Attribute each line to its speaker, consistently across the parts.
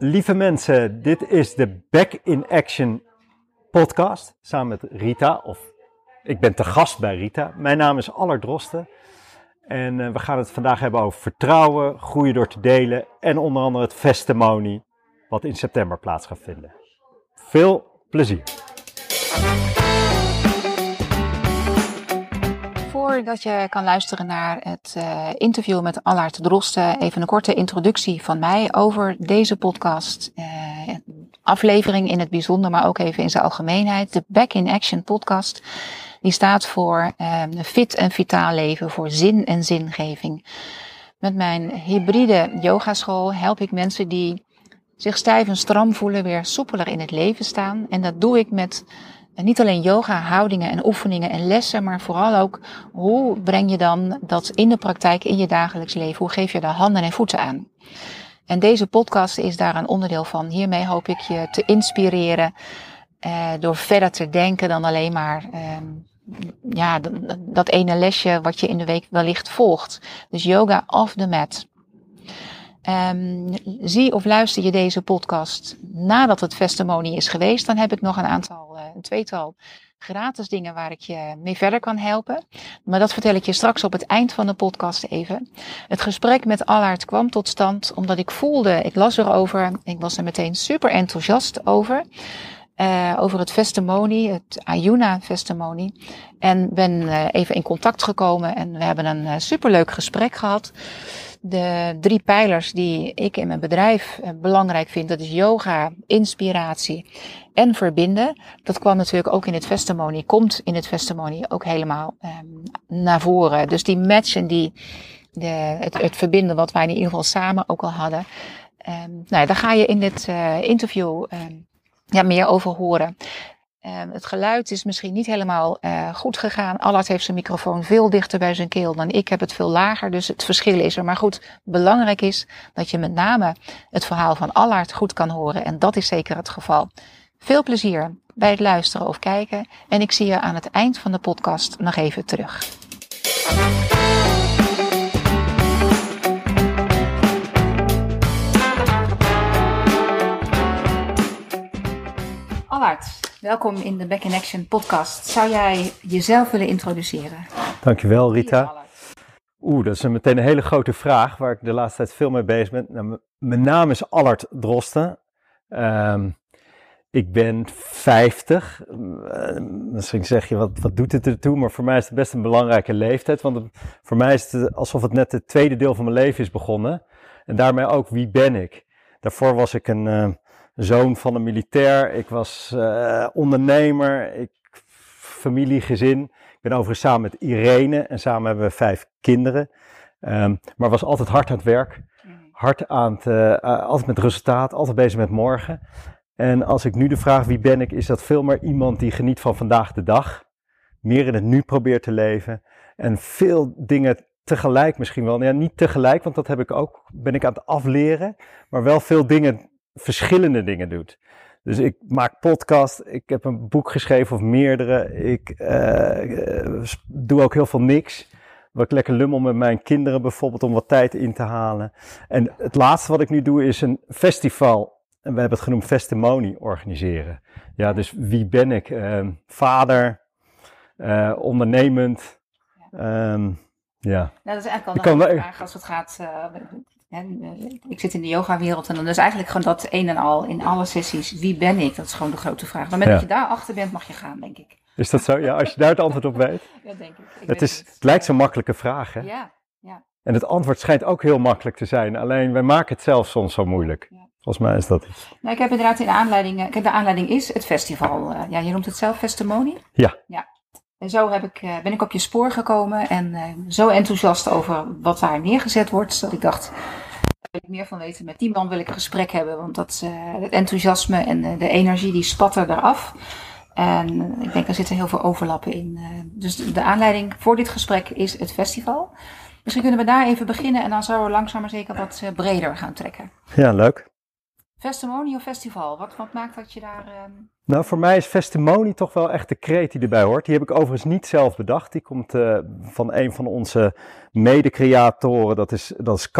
Speaker 1: Lieve mensen, dit is de Back in Action podcast samen met Rita. Of ik ben te gast bij Rita. Mijn naam is Allard Drosten. En uh, we gaan het vandaag hebben over vertrouwen, groeien door te delen en onder andere het Festimony, wat in september plaats gaat vinden. Veel plezier!
Speaker 2: Voordat je kan luisteren naar het uh, interview met Allard Drosten, even een korte introductie van mij over deze podcast. Uh, aflevering in het bijzonder, maar ook even in zijn algemeenheid. De Back in Action podcast. Die staat voor uh, een fit en vitaal leven, voor zin en zingeving. Met mijn hybride yogaschool help ik mensen die zich stijf en stram voelen weer soepeler in het leven staan. En dat doe ik met niet alleen yoga, houdingen en oefeningen en lessen, maar vooral ook hoe breng je dan dat in de praktijk, in je dagelijks leven? Hoe geef je daar handen en voeten aan? En deze podcast is daar een onderdeel van. Hiermee hoop ik je te inspireren eh, door verder te denken dan alleen maar eh, ja, dat ene lesje wat je in de week wellicht volgt. Dus yoga off the mat. Um, zie of luister je deze podcast nadat het testimony is geweest, dan heb ik nog een aantal, uh, een tweetal gratis dingen waar ik je mee verder kan helpen. Maar dat vertel ik je straks op het eind van de podcast even. Het gesprek met Allard kwam tot stand omdat ik voelde, ik las erover, ik was er meteen super enthousiast over. Uh, over het Vestimony, het Ayuna Vestimony. En ben uh, even in contact gekomen en we hebben een superleuk gesprek gehad de drie pijlers die ik in mijn bedrijf eh, belangrijk vind, dat is yoga, inspiratie en verbinden. Dat kwam natuurlijk ook in het testimony, komt in het testimony ook helemaal um, naar voren. Dus die matchen, die, de, het, het, verbinden wat wij in ieder geval samen ook al hadden. Um, nou, daar ga je in dit uh, interview um, ja, meer over horen. Um, het geluid is misschien niet helemaal uh, goed gegaan. Allard heeft zijn microfoon veel dichter bij zijn keel dan ik heb het veel lager. Dus het verschil is er. Maar goed, belangrijk is dat je met name het verhaal van Allard goed kan horen. En dat is zeker het geval. Veel plezier bij het luisteren of kijken. En ik zie je aan het eind van de podcast nog even terug. Allard, welkom in de Back in Action podcast. Zou jij jezelf willen introduceren?
Speaker 1: Dankjewel Rita. Oeh, dat is een meteen een hele grote vraag waar ik de laatste tijd veel mee bezig ben. Nou, mijn naam is Allard Drosten. Um, ik ben 50. Uh, misschien zeg je, wat, wat doet het ertoe? Maar voor mij is het best een belangrijke leeftijd. Want het, voor mij is het alsof het net het tweede deel van mijn leven is begonnen. En daarmee ook, wie ben ik? Daarvoor was ik een, uh, zoon van een militair. Ik was uh, ondernemer. Ik, familie, gezin. Ik ben overigens samen met Irene en samen hebben we vijf kinderen. Um, maar was altijd hard aan het werk. Hard aan het, uh, altijd met resultaat, altijd bezig met morgen. En als ik nu de vraag wie ben ik, is dat veel meer iemand die geniet van vandaag de dag. Meer in het nu probeert te leven. En veel dingen tegelijk misschien wel. Ja, niet tegelijk, want dat heb ik ook, ben ik aan het afleren. Maar wel veel dingen verschillende dingen doet. Dus ik maak podcast, ik heb een boek geschreven of meerdere. Ik uh, doe ook heel veel niks. Wat ik lekker lummel met mijn kinderen bijvoorbeeld om wat tijd in te halen. En het laatste wat ik nu doe is een festival. En we hebben het genoemd Festimony organiseren. Ja, dus wie ben ik? Uh, vader, uh, ondernemend. Um, ja.
Speaker 2: Nou, dat is eigenlijk al een vraag als het gaat uh, ik zit in de yoga-wereld en dan is eigenlijk gewoon dat een en al in alle sessies. Wie ben ik? Dat is gewoon de grote vraag. Maar met ja. dat je daar achter bent, mag je gaan, denk ik.
Speaker 1: Is dat zo? Ja, als je daar het antwoord op weet.
Speaker 2: ja, denk ik. ik
Speaker 1: het, is, het, het lijkt zo'n makkelijke vraag, hè?
Speaker 2: Ja, ja.
Speaker 1: En het antwoord schijnt ook heel makkelijk te zijn. Alleen wij maken het zelf soms zo moeilijk. Ja. Volgens mij is dat iets.
Speaker 2: Nou, ik heb inderdaad in de aanleiding. Kijk, de aanleiding is het festival. Uh, ja, je noemt het zelf Festimony.
Speaker 1: Ja.
Speaker 2: Ja. En zo heb ik, uh, ben ik op je spoor gekomen en uh, zo enthousiast over wat daar neergezet wordt, dat ik dacht, daar wil ik meer van weten. Met die man wil ik een gesprek hebben, want dat, uh, het enthousiasme en de energie die spatten eraf. En ik denk er zitten heel veel overlappen in. dus de aanleiding voor dit gesprek is het festival. Misschien kunnen we daar even beginnen en dan zouden we langzaam maar zeker wat breder gaan trekken.
Speaker 1: Ja, leuk.
Speaker 2: Festimony of festival? Wat, wat maakt dat je daar. Uh...
Speaker 1: Nou, voor mij is Festimony toch wel echt de kreet die erbij hoort. Die heb ik overigens niet zelf bedacht. Die komt uh, van een van onze mede-creatoren, dat is. Dat is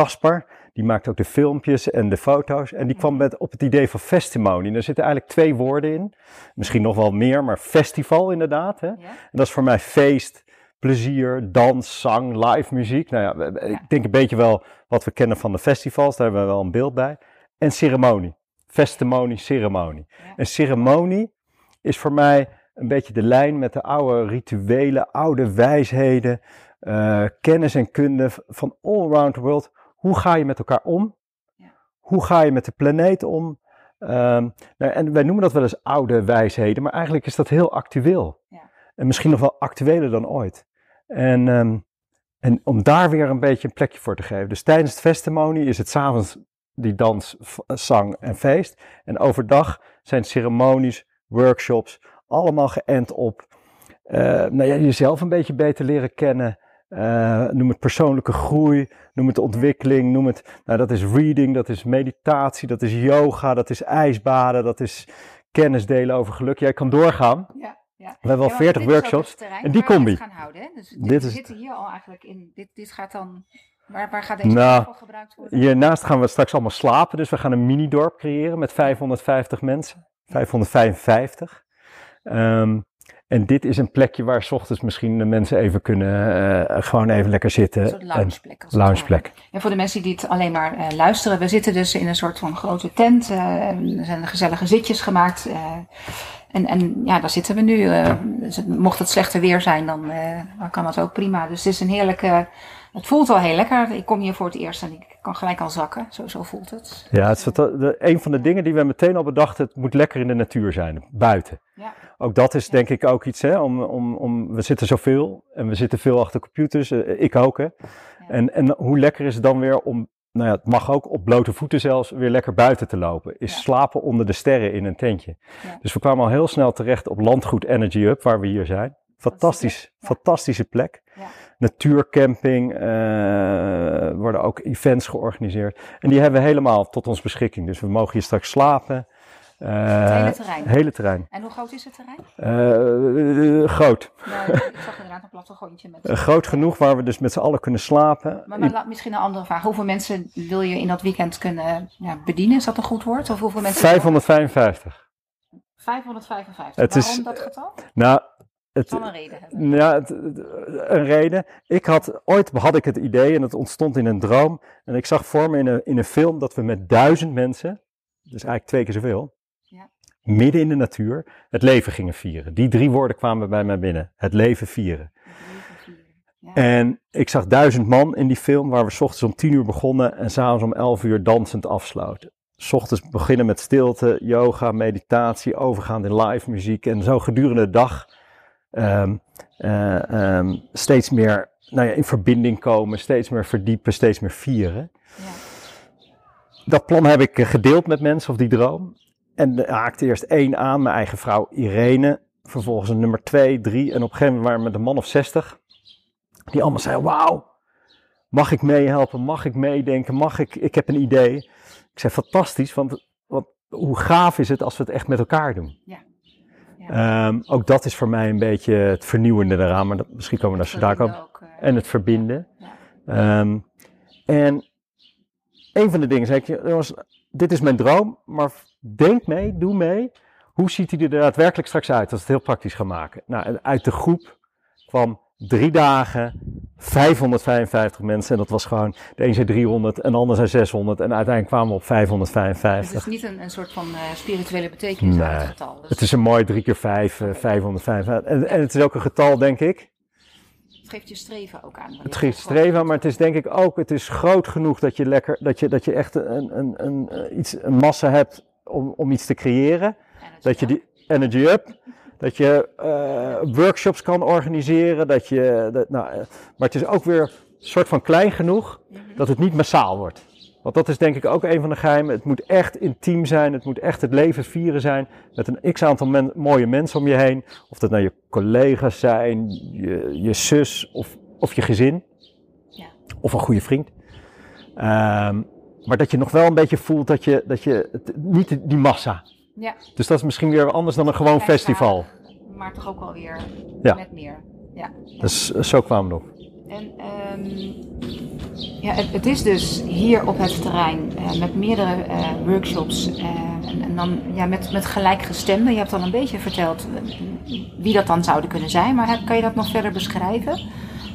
Speaker 1: Die maakt ook de filmpjes en de foto's. En die kwam met op het idee van festimony. Daar zitten eigenlijk twee woorden in. Misschien nog wel meer, maar festival inderdaad. Hè?
Speaker 2: Ja.
Speaker 1: En dat is voor mij feest, plezier, dans, zang, live muziek. Nou ja, ik denk een beetje wel wat we kennen van de festivals. Daar hebben we wel een beeld bij. En ceremonie. Festimonie, ceremonie.
Speaker 2: Ja.
Speaker 1: En ceremonie is voor mij een beetje de lijn met de oude rituelen, oude wijsheden, eh, kennis en kunde van all around the world. Hoe ga je met elkaar om?
Speaker 2: Ja.
Speaker 1: Hoe ga je met de planeet om? Ehm, nou, en wij noemen dat wel eens oude wijsheden, maar eigenlijk is dat heel actueel.
Speaker 2: Ja.
Speaker 1: En misschien nog wel actueler dan ooit. En, ehm, en om daar weer een beetje een plekje voor te geven. Dus tijdens het festimonie is het s'avonds die dans, zang en feest. En overdag zijn ceremonies, workshops, allemaal geënt op eh, nou ja, jezelf een beetje beter leren kennen. Eh, noem het persoonlijke groei, noem het ontwikkeling, noem het, nou dat is reading, dat is meditatie, dat is yoga, dat is ijsbaden, dat is kennis delen over geluk. Jij kan doorgaan.
Speaker 2: Ja, ja.
Speaker 1: We hebben al
Speaker 2: Ja, want
Speaker 1: 40
Speaker 2: dit is ook
Speaker 1: workshops. en die combi.
Speaker 2: gaan houden. Hè? Dus dit,
Speaker 1: Dit
Speaker 2: we
Speaker 1: is-
Speaker 2: zitten hier al eigenlijk in. Dit, dit gaat dan. Waar, waar gaat deze
Speaker 1: Nou,
Speaker 2: tafel gebruikt worden?
Speaker 1: Hiernaast gaan we straks allemaal slapen, dus we gaan een mini-dorp creëren met 550 mensen, 555. Ehm, en dit is een plekje waar 's ochtends misschien de mensen even kunnen, eh, gewoon even lekker zitten.
Speaker 2: Een soort loungeplek. als. En voor de mensen die het alleen maar eh, luisteren, we zitten dus in een soort van grote tent. eh, er zijn gezellige zitjes gemaakt. en, en ja, daar zitten we nu. dus mocht het slechter weer zijn, dan, dan kan dat ook prima. Dus het is een heerlijke. Het voelt wel heel lekker. Ik kom hier voor het eerst en ik kan gelijk al zakken. Zo, zo voelt het.
Speaker 1: Ja, het is de, een van de dingen die we meteen al bedachten, het moet lekker in de natuur zijn, buiten.
Speaker 2: Ja.
Speaker 1: Ook dat is denk ik ook iets, hè, om, om, om, we zitten zoveel en we zitten veel achter computers, eh, ik ook hè. En, en hoe lekker is het dan weer om, nou ja, het mag ook op blote voeten zelfs, weer lekker buiten te lopen. Is slapen onder de sterren in een tentje. Dus we kwamen al heel snel terecht op Landgoed Energy Hub, waar we hier zijn. Fantastisch, fantastische plek. Natuurcamping, eh worden ook events georganiseerd. En die hebben we helemaal tot ons beschikking. Dus we mogen hier straks slapen. Eh,
Speaker 2: Het hele terrein.
Speaker 1: hele terrein.
Speaker 2: En hoe groot is het terrein?
Speaker 1: Eh, groot.
Speaker 2: Nou, ik zag inderdaad een plattegrondje met.
Speaker 1: Eh, groot genoeg waar we dus met z'n allen kunnen slapen.
Speaker 2: Maar, maar laat- misschien een andere vraag. Hoeveel mensen wil je in dat weekend kunnen ja, bedienen? Is dat een goed woord? Of hoeveel mensen?
Speaker 1: 555.
Speaker 2: 555.
Speaker 1: Het is-
Speaker 2: Waarom dat getal?
Speaker 1: Nou, het,
Speaker 2: een reden hebben.
Speaker 1: ja, het- een reden. Ik had, ooit had ik het idee en het ontstond in een droom. En ik zag voor me in een, in een film dat we met duizend mensen, dus eigenlijk twee keer zoveel,
Speaker 2: Ja.
Speaker 1: midden in de natuur, het leven gingen vieren. Die drie woorden kwamen bij mij binnen. Het leven vieren.
Speaker 2: Ja.
Speaker 1: En ik zag duizend man in die film, waar we 's ochtends om tien uur begonnen en s'avonds om elf uur dansend afsloten. 's ochtends beginnen met stilte, yoga, meditatie, overgaan in live muziek en zo gedurende de dag ehm, eh, ehm, steeds meer nou ja, in verbinding komen, steeds meer verdiepen, steeds meer vieren.
Speaker 2: Ja.
Speaker 1: Dat plan heb ik eh, gedeeld met mensen, of die droom. En er haakte eerst één aan, mijn eigen vrouw Irene. Vervolgens een nummer twee, drie. En op een gegeven moment waren we met een man of zestig. Die allemaal zeiden, wauw, mag ik meehelpen? Mag ik meedenken? Mag ik? Ik heb een idee. Ik zei, fantastisch, want, want hoe gaaf is het als we het echt met elkaar doen?
Speaker 2: Ja.
Speaker 1: Ehm, ook dat is voor mij een beetje het vernieuwende eraan, maar dat, misschien komen we daar daar ook.
Speaker 2: ook, eh,
Speaker 1: En het verbinden.
Speaker 2: Ja.
Speaker 1: Ehm, en een van de dingen zei ik, jongens, dit is mijn droom, maar denk mee, doe mee. Hoe ziet hij er daadwerkelijk straks uit als we het heel praktisch gaan maken? Nou, en uit de groep kwam drie dagen, 555 mensen. En dat was gewoon, de een zei 300 en de ander zei 600. En uiteindelijk kwamen we op
Speaker 2: Het
Speaker 1: 555.
Speaker 2: is niet een, een soort van eh, spirituele betekenis
Speaker 1: Nee.
Speaker 2: het getal. Dus
Speaker 1: Het is een mooi 3 keer 5, 555. En, en het is ook een getal, denk ik.
Speaker 2: het geeft je streven ook aan.
Speaker 1: Het geeft streven, maar het is denk ik ook, het is groot genoeg dat je lekker, dat je, dat je echt een, een, een, iets, een massa hebt om, om iets te creëren. Dat je die energy up, dat je eh, workshops kan organiseren, dat je, dat, nou, eh, maar het is ook weer een soort van klein genoeg dat het niet massaal wordt. Want dat is denk ik ook een van de geheimen. Het moet echt intiem zijn, het moet echt het leven vieren zijn. Met een x aantal men- mooie mensen om je heen. Of dat nou je collega's zijn, je, je zus of, of je gezin.
Speaker 2: Ja.
Speaker 1: Of een goede vriend. Ehm, maar dat je nog wel een beetje voelt dat je, dat je het, niet die massa.
Speaker 2: Ja.
Speaker 1: Dus dat is misschien weer anders dan een gewoon festival.
Speaker 2: Maar toch ook wel weer
Speaker 1: Ja.
Speaker 2: met meer. Ja.
Speaker 1: Dus eh, zo kwamen we op.
Speaker 2: En ehm, ja, het, het, is dus hier op het terrein uh, met meerdere uh, workshops uh, en, en, dan ja, met, met gelijkgestemden. Je hebt al een beetje verteld wie dat dan zouden kunnen zijn, maar kan je dat nog verder beschrijven?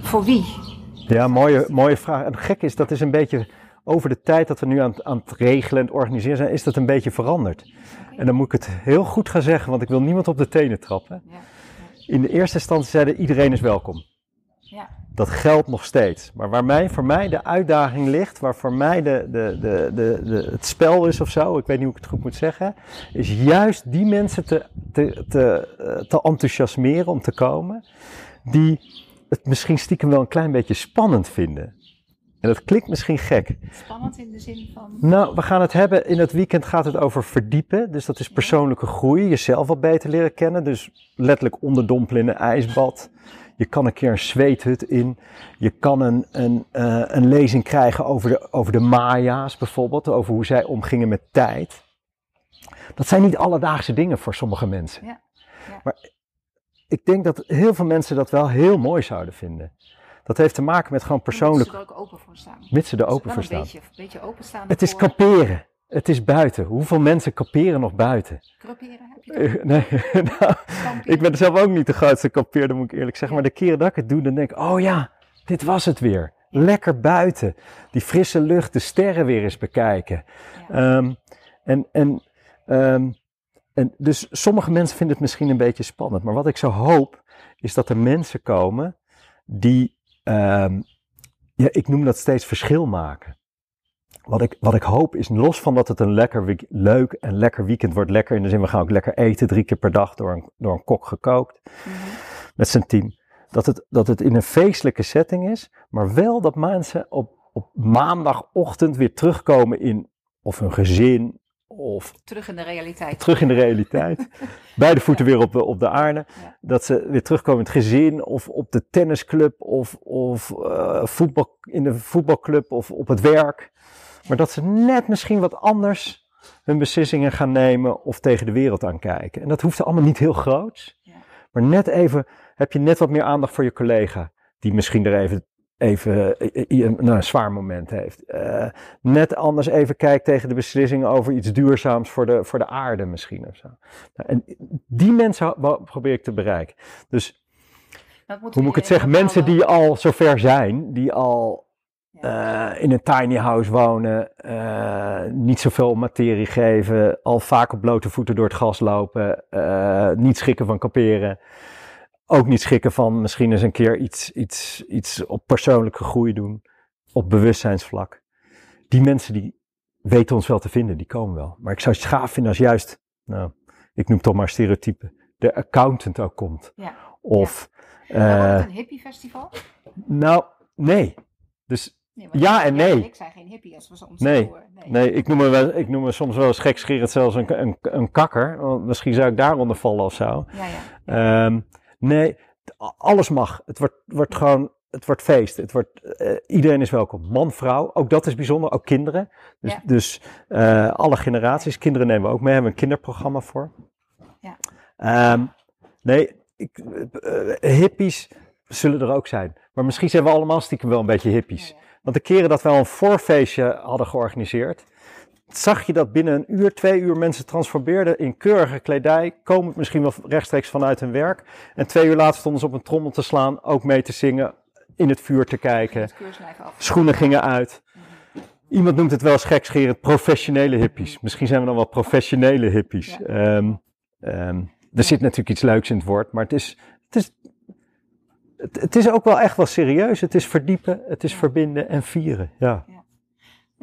Speaker 2: Voor wie?
Speaker 1: Ja, mooie, mooie vraag. En gek is, dat is een beetje over de tijd dat we nu aan, aan het regelen en het organiseren zijn, is dat een beetje veranderd. En dan moet ik het heel goed gaan zeggen, want ik wil niemand op de tenen trappen. In de eerste instantie zeiden iedereen is welkom.
Speaker 2: Ja.
Speaker 1: Dat geldt nog steeds. Maar waar mij, voor mij de uitdaging ligt, waar voor mij de, de, de, de, de, het spel is of zo, ik weet niet hoe ik het goed moet zeggen, is juist die mensen te, te, te, te enthousiasmeren om te komen, die het misschien stiekem wel een klein beetje spannend vinden. En dat klinkt misschien gek.
Speaker 2: Spannend in de zin van.
Speaker 1: Nou, we gaan het hebben. In het weekend gaat het over verdiepen. Dus dat is persoonlijke groei. Jezelf wat beter leren kennen. Dus letterlijk onderdompelen in een ijsbad. Je kan een keer een zweethut in. Je kan een, een, uh, een lezing krijgen over de, over de Maya's bijvoorbeeld. Over hoe zij omgingen met tijd. Dat zijn niet alledaagse dingen voor sommige mensen.
Speaker 2: Ja. Ja.
Speaker 1: Maar ik denk dat heel veel mensen dat wel heel mooi zouden vinden. Dat heeft te maken met gewoon persoonlijk.
Speaker 2: Mits ze er ook open voor staan.
Speaker 1: Mits ze er open voor
Speaker 2: een
Speaker 1: staan.
Speaker 2: beetje, een beetje openstaan.
Speaker 1: Het is kamperen. Het is buiten. Hoeveel mensen kamperen nog buiten?
Speaker 2: Kamperen, heb je dat?
Speaker 1: Eh, Nee, nou, ik ben zelf ook niet de grootste kampeerder, moet ik eerlijk zeggen. Maar de keren dat ik het doe, dan denk ik, oh ja, dit was het weer. Lekker buiten. Die frisse lucht, de sterren weer eens bekijken.
Speaker 2: Ja.
Speaker 1: Ehm, en, en, ehm, en dus sommige mensen vinden het misschien een beetje spannend. Maar wat ik zo hoop, is dat er mensen komen die, ehm, ja, ik noem dat steeds verschil maken. Wat ik, wat ik hoop is, los van dat het een lekker, week- leuk en lekker weekend wordt, lekker in de zin, we gaan ook lekker eten, drie keer per dag door een, door een kok gekookt
Speaker 2: Mhm.
Speaker 1: met zijn team. Dat het, dat het in een feestelijke setting is, maar wel dat mensen op, op maandagochtend weer terugkomen in of hun gezin of
Speaker 2: Terug in de realiteit.
Speaker 1: terug in de realiteit. Beide voeten weer op de, op de aarde.
Speaker 2: Ja.
Speaker 1: Dat ze weer terugkomen in het gezin of op de tennisclub of, of eh, voetbal, in de voetbalclub of op het werk. Maar dat ze net misschien wat anders hun beslissingen gaan nemen of tegen de wereld aankijken. En dat hoeft allemaal niet heel groot.
Speaker 2: Ja.
Speaker 1: Maar net even, heb je net wat meer aandacht voor je collega. Die misschien er even, even eh, eh, een, nou, een zwaar moment heeft. Eh, net anders even kijkt tegen de beslissingen over iets duurzaams voor de, voor de aarde misschien of zo. Nou, en die mensen probeer ik te bereiken. Dus hoe moet ik het zeggen? Mensen die al zover zijn, die al in een tiny house wonen, eh, niet zoveel materie geven, al vaak op blote voeten door het gas lopen, niet schikken van kamperen, ook niet schikken van misschien eens een keer iets, iets, iets op persoonlijke groei doen, op bewustzijnsvlak. Die mensen die weten ons wel te vinden, die komen wel. Maar ik zou het gaaf vinden als juist, nou, ik noem het toch maar stereotype, de accountant ook komt.
Speaker 2: Ja.
Speaker 1: Of, eh,
Speaker 2: het een hippiefestival?
Speaker 1: nou, nee. Dus
Speaker 2: Nee,
Speaker 1: ja en nee.
Speaker 2: ik zijn geen hippie als we ons
Speaker 1: Nee.
Speaker 2: Nee.
Speaker 1: Nee, ik noem me, wel, ik noem me soms wel eens gekscherend zelfs een, een, een kakker. Want misschien zou ik daaronder vallen of zo.
Speaker 2: Ja, ja.
Speaker 1: Ehm, nee, alles mag. Het wordt, wordt gewoon, het wordt feest. Het wordt, eh, iedereen is welkom. Man, vrouw, ook dat is bijzonder. Ook kinderen. Dus,
Speaker 2: Ja.
Speaker 1: dus eh, alle generaties. Kinderen nemen we ook mee. Hebben we een kinderprogramma voor.
Speaker 2: Ja.
Speaker 1: Ehm, nee, ik, eh, hippies zullen er ook zijn. Maar misschien zijn we allemaal stiekem wel een beetje hippies. Want de keren dat we al een voorfeestje hadden georganiseerd, zag je dat binnen een uur, twee uur mensen transformeerden in keurige kledij, komend misschien wel rechtstreeks vanuit hun werk. En twee uur later stonden ze op een trommel te slaan, ook mee te zingen, in het vuur te kijken. Schoenen gingen uit. Iemand noemt het wel eens gekscherend professionele hippies. Misschien zijn we dan wel professionele hippies.
Speaker 2: Ja.
Speaker 1: Ehm, ehm, er zit natuurlijk iets leuks in het woord, maar het is, het is, het, het is ook wel echt wel serieus. Het is verdiepen, het is
Speaker 2: Ja.
Speaker 1: verbinden en vieren. Ja.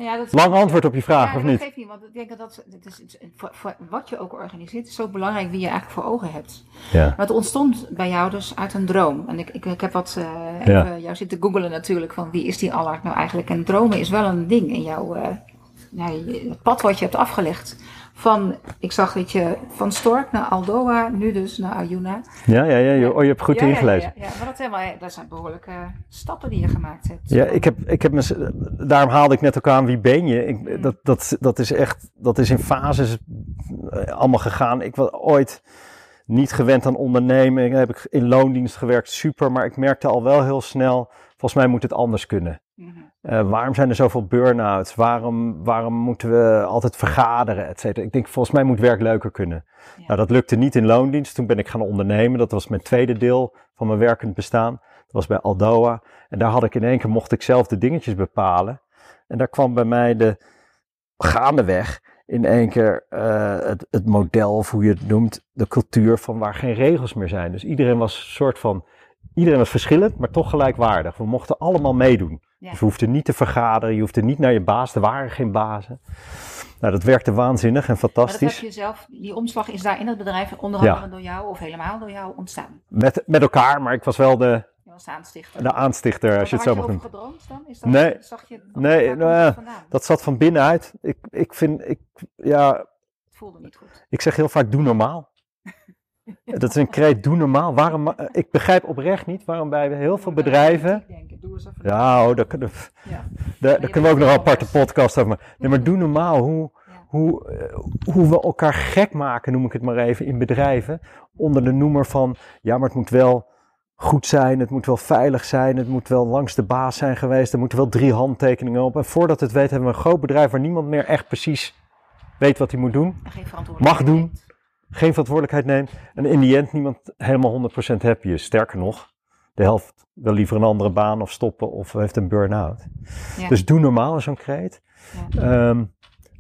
Speaker 2: Nou ja, dat
Speaker 1: Lang antwoord op je vraag,
Speaker 2: ja,
Speaker 1: of
Speaker 2: dat
Speaker 1: niet?
Speaker 2: geeft niet, want ik denk dat dat, is, voor, voor wat je ook organiseert, is zo belangrijk wie je eigenlijk voor ogen hebt.
Speaker 1: Ja.
Speaker 2: Maar het ontstond bij jou dus uit een droom. En ik, ik, ik heb wat, eh
Speaker 1: Ja.
Speaker 2: even jou zitten googelen natuurlijk, van wie is die Allard nou eigenlijk? En dromen is wel een ding in jouw, nou, je- het pad wat je hebt afgelegd. Van, ik zag dat je van Stork naar Aldoa, nu dus naar Ayuna.
Speaker 1: Ja, ja, ja. je- Oh, je hebt goed
Speaker 2: Ja,
Speaker 1: ingelezen.
Speaker 2: Ja, ja, maar dat, helemaal, dat zijn behoorlijke stappen die je gemaakt hebt.
Speaker 1: Ja, ik heb, ik heb me, daarom haalde ik net ook aan wie ben je.
Speaker 2: Mm.
Speaker 1: Ik, dat, dat, dat is echt, dat is in fases eh, allemaal gegaan. Ik was ooit niet gewend aan ondernemen. Heb ik in loondienst gewerkt, super. Maar ik merkte al wel heel snel volgens mij moet het anders kunnen. Eh, waarom zijn er zoveel burn-outs? Waarom, waarom moeten we altijd vergaderen, et cetera? Ik denk, volgens mij moet werk leuker kunnen.
Speaker 2: Ja.
Speaker 1: Nou, dat lukte niet in loondienst. Toen ben ik gaan ondernemen. Dat was mijn tweede deel van mijn werkend bestaan. Dat was bij Aldoa. En daar had ik in één keer, mocht ik zelf de dingetjes bepalen. En daar kwam bij mij de gaandeweg in één keer eh, het, het model, of hoe je het noemt, de cultuur van waar geen regels meer zijn. Dus iedereen was een soort van, iedereen was verschillend, maar toch gelijkwaardig. We mochten allemaal meedoen.
Speaker 2: Ja.
Speaker 1: Dus we hoefden niet te vergaderen, je hoefde niet naar je baas, er waren geen bazen. Nou, dat werkte waanzinnig en
Speaker 2: Maar dat
Speaker 1: fantastisch.
Speaker 2: heb je zelf, die omslag is daar in het bedrijf onder
Speaker 1: Ja.
Speaker 2: door jou of helemaal door jou ontstaan.
Speaker 1: Met, met elkaar, maar ik was wel de,
Speaker 2: Je was de aanstichter.
Speaker 1: de aanstichter, als je het zo mag
Speaker 2: Had je
Speaker 1: noemen.
Speaker 2: gedroomd dan? Is dat,
Speaker 1: Nee.
Speaker 2: Zag je,
Speaker 1: Nee, nou?
Speaker 2: Dat
Speaker 1: zat van binnenuit. Ik, ik vind, ik, ja,
Speaker 2: Het voelde niet goed.
Speaker 1: ik zeg heel vaak, doe normaal. Dat is een kreet, doe normaal. Waarom, ma- ik begrijp oprecht niet waarom bij heel veel bedrijven...
Speaker 2: Denken, doe eens even.
Speaker 1: Ja, oh, daar, kunnen we-
Speaker 2: Ja.
Speaker 1: daar, daar
Speaker 2: je
Speaker 1: kunnen we ook nog een aparte podcast over maken. Nee, maar doe normaal hoe,
Speaker 2: Ja.
Speaker 1: hoe, eh, hoe we elkaar gek maken, noem ik het maar even, in bedrijven. Onder de noemer van, ja, maar het moet wel goed zijn, het moet wel veilig zijn, het moet wel langs de baas zijn geweest, er moeten wel drie handtekeningen op. En voordat het weet hebben we een groot bedrijf waar niemand meer echt precies weet wat hij moet doen.
Speaker 2: Geen.
Speaker 1: Mag doen. Geen verantwoordelijkheid neemt. En in die end niemand helemaal 100% happy is. Sterker nog, de helft wil liever een andere baan of stoppen of heeft een burn-out.
Speaker 2: Ja.
Speaker 1: Dus doe normaal is zo'n kreet.
Speaker 2: Ja.
Speaker 1: Ehm,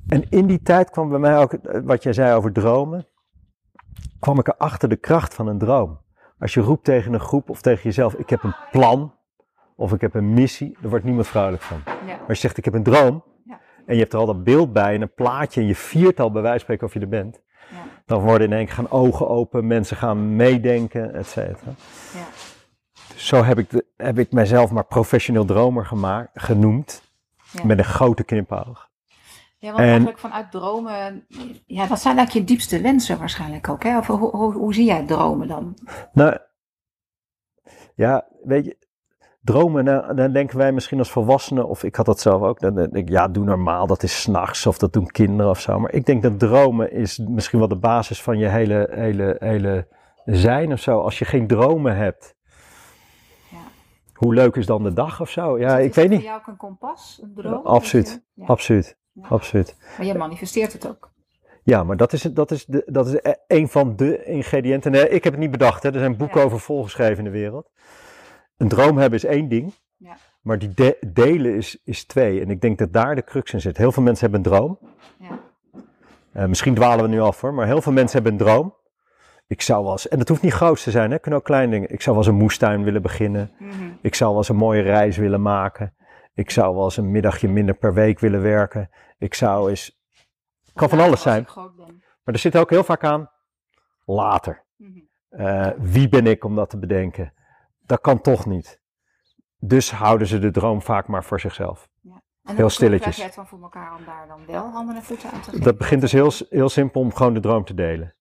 Speaker 1: en in die tijd kwam bij mij ook, eh, wat jij zei over dromen, kwam ik erachter de kracht van een droom. Als je roept tegen een groep of tegen jezelf, ik heb een plan of ik heb een missie, daar wordt niemand vrolijk van.
Speaker 2: Ja.
Speaker 1: Maar als je zegt, ik heb een droom,
Speaker 2: Ja.
Speaker 1: en je hebt er al dat beeld bij en een plaatje en je viert al bij wijze van spreken of je er bent. Dan worden in één keer gaan ogen open, mensen gaan meedenken, et cetera.
Speaker 2: Ja.
Speaker 1: Dus zo heb ik, de, heb ik mijzelf maar professioneel dromer gemaakt, genoemd, met een grote knipoog.
Speaker 2: Ja, want
Speaker 1: En-
Speaker 2: eigenlijk vanuit dromen, ja, dat zijn eigenlijk je diepste wensen waarschijnlijk ook. Hè? Of hoe, hoe, hoe zie jij dromen dan?
Speaker 1: Nou, ja, weet je, dromen, nou, dan denken wij misschien als volwassenen, of ik had dat zelf ook, dan denk ik, ja, doe normaal, dat is s'nachts, of dat doen kinderen of zo. Maar ik denk dat dromen is misschien wel de basis van je hele, hele, hele zijn of zo. Als je geen dromen hebt,
Speaker 2: Ja.
Speaker 1: hoe leuk is dan de dag of zo? Ja,
Speaker 2: Is
Speaker 1: ik weet
Speaker 2: voor
Speaker 1: niet.
Speaker 2: jou ook een kompas, een droom?
Speaker 1: Absoluut.
Speaker 2: Ja.
Speaker 1: Absoluut,
Speaker 2: Ja.
Speaker 1: absoluut.
Speaker 2: Maar je manifesteert het ook.
Speaker 1: Ja, maar dat is, dat is, de, dat is e- een van de ingrediënten. Nee, ik heb het niet bedacht. Hè. Er zijn boeken over volgeschreven in de wereld. Een droom hebben is één ding.
Speaker 2: Ja.
Speaker 1: Maar die de- delen is, is twee. En ik denk dat daar de crux in zit. Heel veel mensen hebben een droom.
Speaker 2: Ja.
Speaker 1: Eh, misschien dwalen we nu af hoor. Maar heel veel mensen hebben een droom. Ik zou wel eens, en dat hoeft niet groot te zijn. Hè. Het kunnen ook kleine dingen. Ik zou wel eens een moestuin willen beginnen.
Speaker 2: Mhm.
Speaker 1: Ik zou wel eens een mooie reis willen maken. Ik zou wel eens een middagje minder per week willen werken. Ik zou eens... kan van alles
Speaker 2: Als
Speaker 1: zijn. Maar er zit ook heel vaak aan later.
Speaker 2: Mhm.
Speaker 1: Eh, wie ben ik om dat te bedenken? Dat kan toch niet. Dus houden ze de droom vaak maar voor zichzelf.
Speaker 2: En
Speaker 1: Heel stilletjes.
Speaker 2: krijg jij het dan voor elkaar om daar dan wel handen en voeten aan te geven?
Speaker 1: Dat begint dus heel, heel simpel om gewoon de droom te delen.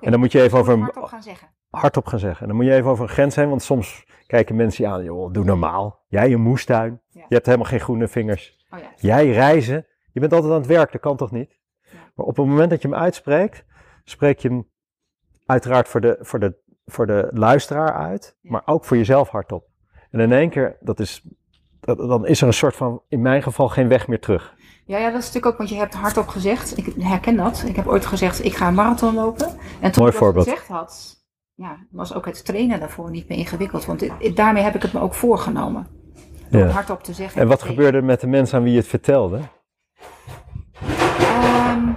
Speaker 1: En dan moet je even over een,
Speaker 2: hardop gaan zeggen.
Speaker 1: hardop gaan zeggen. En dan moet je even over een grens heen, want soms kijken mensen je aan. Joh, doe normaal. Jij een moestuin.
Speaker 2: Ja.
Speaker 1: Je hebt helemaal geen groene vingers.
Speaker 2: Oh ja.
Speaker 1: Jij reizen. Je bent altijd aan het werk. Dat kan toch niet?
Speaker 2: Ja.
Speaker 1: Maar op het moment dat je hem uitspreekt, spreek je hem uiteraard voor de, voor de, voor de luisteraar uit, maar ook voor jezelf hardop. En in één keer, dat is, dat, dan is er een soort van, in mijn geval, geen weg meer terug.
Speaker 2: Ja, ja, dat is natuurlijk ook, want je hebt hardop gezegd, ik herken dat. Ik heb ooit gezegd, ik ga een marathon lopen. En toen
Speaker 1: Mooi
Speaker 2: ik dat gezegd had, ja, was ook het trainen daarvoor niet meer ingewikkeld. Want daarmee heb ik het me ook voorgenomen. Door het
Speaker 1: Ja.
Speaker 2: hardop te zeggen.
Speaker 1: En wat gebeurde er met de mensen aan wie je het vertelde?
Speaker 2: Ehm,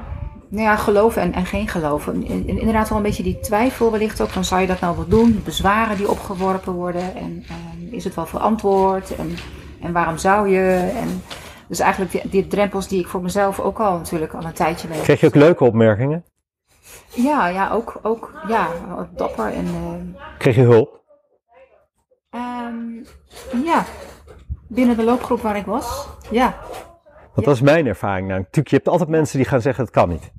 Speaker 2: nou ja, geloven en, en geen geloven. In- in- Inderdaad wel een beetje die twijfel wellicht ook. Van zou je dat nou wel doen? Bezwaren die opgeworpen worden. En is het wel verantwoord? En, en waarom zou je? En, dus eigenlijk die, die drempels die ik voor mezelf ook al natuurlijk al een tijdje weet.
Speaker 1: Kreeg je ook leuke opmerkingen?
Speaker 2: Ja, ja, ook, ook ja, dapper. En, ehm,
Speaker 1: Kreeg je hulp?
Speaker 2: ehm, ja, binnen de loopgroep waar ik was. Ja,
Speaker 1: Want dat is mijn ervaring. Nou, natuurlijk, je hebt altijd mensen die gaan zeggen, het kan niet.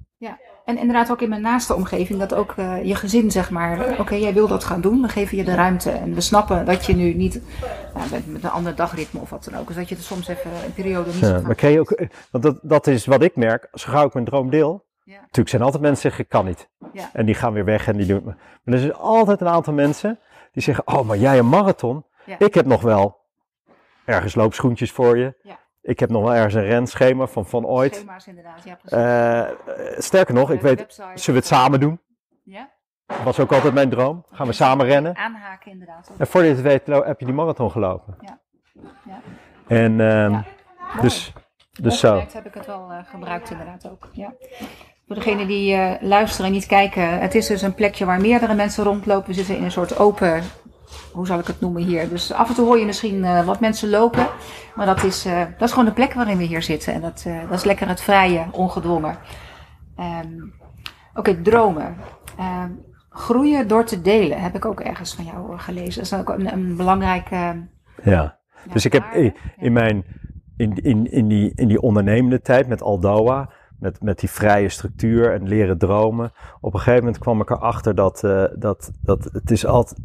Speaker 2: En inderdaad ook in mijn naaste omgeving, dat ook eh, je gezin zeg maar, oké, jij wil dat gaan doen, dan geven je de ruimte. En we snappen dat je nu niet, nou, met, met een ander dagritme of wat dan ook, dus dat je er soms even een periode niet
Speaker 1: Ja, maar je ook, eh, want dat, dat is wat ik merk, zo gauw ik mijn droom deel.
Speaker 2: Ja.
Speaker 1: Natuurlijk zijn altijd mensen die zeggen, ik kan niet.
Speaker 2: Ja.
Speaker 1: En die gaan weer weg en die doen het. Maar er is altijd een aantal mensen die zeggen, oh, maar jij een marathon?
Speaker 2: Ja.
Speaker 1: Ik heb nog wel ergens loopschoentjes voor je. Ik heb nog wel ergens een renschema van, van ooit.
Speaker 2: Schema's inderdaad, ja precies.
Speaker 1: Eh, eh, sterker nog, ik weet,
Speaker 2: website.
Speaker 1: zullen we het samen doen?
Speaker 2: Ja?
Speaker 1: Was ook altijd mijn droom. Gaan we samen rennen.
Speaker 2: Aanhaken inderdaad.
Speaker 1: En voor je het weet heb je die marathon gelopen.
Speaker 2: Ja. Ja.
Speaker 1: En ehm,
Speaker 2: Ja.
Speaker 1: dus, dus zo.
Speaker 2: Heb ik het wel eh, gebruikt inderdaad ook. Ja. Voor degenen die luisteren en niet kijken, het is dus een plekje waar meerdere mensen rondlopen. We zitten in een soort open, hoe zal ik het noemen hier. Dus af en toe hoor je misschien eh, wat mensen lopen. Maar dat is, eh, dat is gewoon de plek waarin we hier zitten. En dat, eh, dat is lekker het vrije, ongedwongen. Ehm, Oké, dromen. Ehm, groeien door te delen, heb ik ook ergens van jou gelezen. Dat is ook een, een belangrijke...
Speaker 1: Ja.
Speaker 2: ja,
Speaker 1: Dus ik heb in, in mijn, in, in, in, die, in die ondernemende tijd met Aldoa, met, met die vrije structuur en leren dromen. Op een gegeven moment kwam ik erachter dat, eh, dat, dat het is altijd,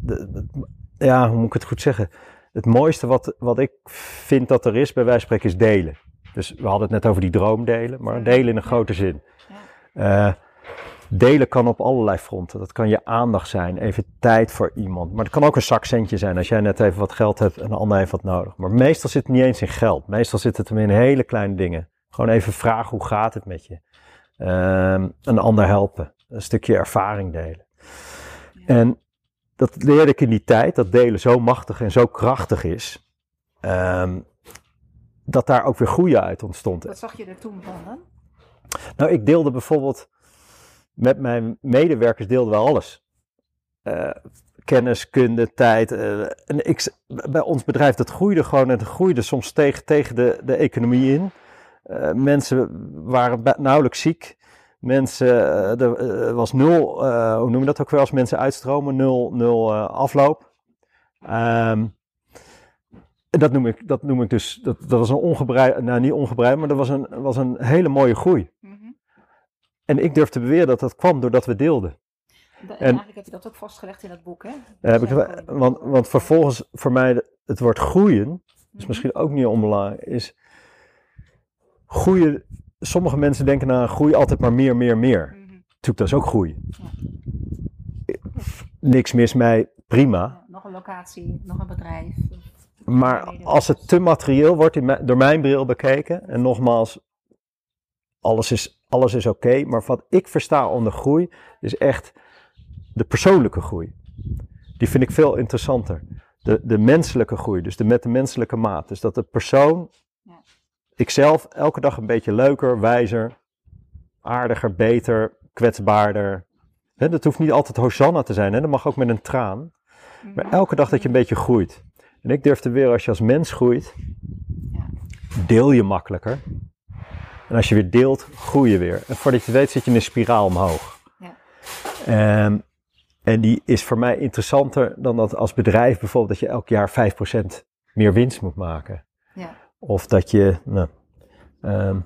Speaker 1: ja, hoe moet ik het goed zeggen? Het mooiste wat, wat ik vind dat er is, bij wijze van spreken, is delen. Dus we hadden het net over die droomdelen, maar delen in een grote zin. Eh, delen kan op allerlei fronten. Dat kan je aandacht zijn, even tijd voor iemand. Maar het kan ook een zakcentje zijn als jij net even wat geld hebt en een ander heeft wat nodig. Maar meestal zit het niet eens in geld. Meestal zit het hem in hele kleine dingen. Gewoon even vragen hoe gaat het met je. Ehm, een ander helpen. Een stukje ervaring delen. En dat leerde ik in die tijd, dat delen zo machtig en zo krachtig is. ehm, dat daar ook weer groei uit ontstond.
Speaker 2: Wat zag je er toen van dan?
Speaker 1: Nou, ik deelde bijvoorbeeld met mijn medewerkers deelden we alles. Eh, kennis, kunde, tijd. eh, en ik, bij ons bedrijf, dat groeide gewoon en het groeide soms tegen, tegen de, de economie in. Eh, mensen waren nauwelijks ziek. Mensen, eh, er eh, was nul, hoe noem je dat ook weer als mensen uitstromen? Nul, nul afloop. En dat noem ik, dat noem ik dus, dat, dat was een ongebreid, nou niet ongebreid, maar dat was een, was een hele mooie groei.
Speaker 2: Mhm.
Speaker 1: En ik durf te beweren dat dat kwam doordat we deelden.
Speaker 2: En
Speaker 1: En-
Speaker 2: eigenlijk heb je dat ook vastgelegd in dat boek, hè?
Speaker 1: Heb ik, want, want vervolgens, voor mij, het woord groeien, is
Speaker 2: Mhm.
Speaker 1: misschien ook niet onbelangrijk, is groeien. Sommige mensen denken na groei altijd maar meer, meer, meer.
Speaker 2: Mhm.
Speaker 1: Natuurlijk, dat is ook groei. Niks mis mee, prima.
Speaker 2: Ja, nog een locatie, nog een bedrijf.
Speaker 1: Maar als het te materieel wordt, in door mijn bril bekeken, en nogmaals, alles is, alles is oké, maar wat ik versta onder groei, is echt de persoonlijke groei. Die vind ik veel interessanter. De, de menselijke groei, dus de, met de menselijke maat. Dus dat de persoon,
Speaker 2: Ja.
Speaker 1: Ikzelf, elke dag een beetje leuker, wijzer, aardiger, beter, kwetsbaarder. Dat hoeft niet altijd Hosanna te zijn, hè? dat mag ook met een traan. Maar
Speaker 2: Mhm.
Speaker 1: elke dag dat je een beetje groeit. En ik durf te weer, als je als mens groeit, deel je makkelijker. En als je weer deelt, groei je weer. En voordat je weet zit je in een spiraal omhoog.
Speaker 2: Ja.
Speaker 1: Ehm, en die is voor mij interessanter dan dat als bedrijf bijvoorbeeld dat je elk jaar 5% meer winst moet maken. Of dat je, nou, ehm,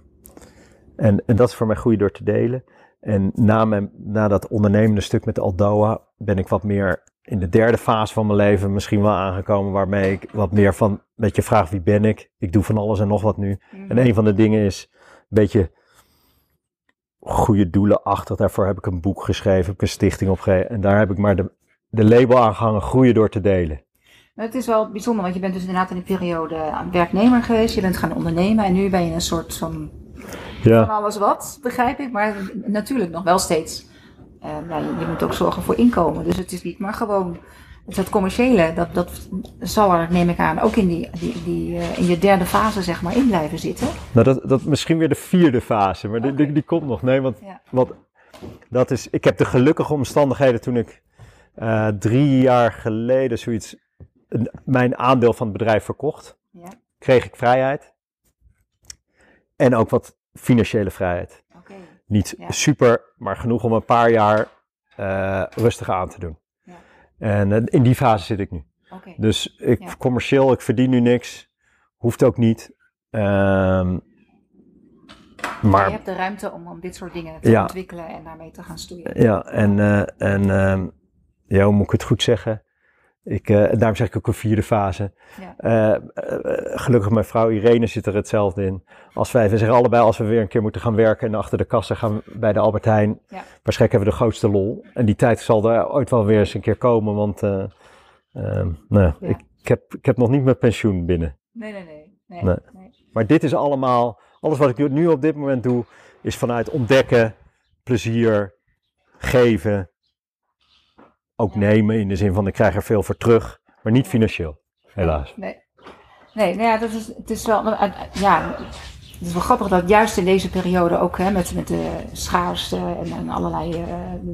Speaker 1: en, en dat is voor mij groei door te delen. En na, mijn, na dat ondernemende stuk met Aldoa ben ik wat meer in de derde fase van mijn leven misschien wel aangekomen. Waarmee ik wat meer van, met je vraag wie ben ik? Ik doe van alles en nog wat nu.
Speaker 2: Mhm.
Speaker 1: En een van de dingen is een beetje goede doelen achter. Daarvoor heb ik een boek geschreven, heb ik een stichting opgegeven. En daar heb ik maar de, de label aangehangen, groeien door te delen.
Speaker 2: Het is wel bijzonder, want je bent dus inderdaad in een periode werknemer geweest. Je bent gaan ondernemen en nu ben je een soort van, van
Speaker 1: Ja,
Speaker 2: alles wat, begrijp ik. Maar natuurlijk nog wel steeds. nou, je, je moet ook zorgen voor inkomen. Dus het is niet maar gewoon dus het commerciële. Dat, dat zal er, neem ik aan, ook in, die, die, die, eh, in je derde fase zeg maar in blijven zitten.
Speaker 1: nou dat, dat misschien weer de vierde fase, maar die, die, die komt nog. Nee, want
Speaker 2: Ja.
Speaker 1: wat, dat is, ik heb de gelukkige omstandigheden toen ik eh, drie jaar geleden zoiets, mijn aandeel van het bedrijf verkocht.
Speaker 2: Ja,
Speaker 1: Kreeg ik vrijheid. En ook wat financiële vrijheid. Niet
Speaker 2: Ja.
Speaker 1: super, maar genoeg om een paar jaar eh, rustig aan te doen.
Speaker 2: Ja.
Speaker 1: En eh, in die fase zit ik nu. Dus ik, commercieel, ik verdien nu niks. Hoeft ook niet. Ehm,
Speaker 2: Maar je hebt de ruimte om, om dit soort dingen te ontwikkelen en daarmee te gaan stoeien.
Speaker 1: ja, en, eh, en ehm, ja, hoe moet ik het goed zeggen? Ik, eh, daarom zeg ik ook een vierde fase.
Speaker 2: Ja.
Speaker 1: Eh, gelukkig mijn vrouw Irene zit er hetzelfde in. Als wij, we zeggen allebei als we weer een keer moeten gaan werken en achter de kassa gaan bij de Albert Heijn.
Speaker 2: Ja.
Speaker 1: Waarschijnlijk hebben we de grootste lol. En die tijd zal er ooit wel weer eens een keer komen, want eh, ehm, nou, ja,
Speaker 2: Ja.
Speaker 1: ik, ik, heb, ik heb nog niet mijn pensioen binnen.
Speaker 2: Nee, nee, nee. nee,
Speaker 1: Nee.
Speaker 2: nee.
Speaker 1: Maar dit is allemaal, alles wat ik nu op dit moment doe, is vanuit ontdekken, plezier, geven. Ook nemen in de zin van ik krijg er veel voor terug, maar niet financieel, helaas.
Speaker 2: Nee, nee nou ja, dat is, het is wel, eh, ja, het is wel grappig dat juist in deze periode ook hè, met, met de schaarste en, en allerlei eh,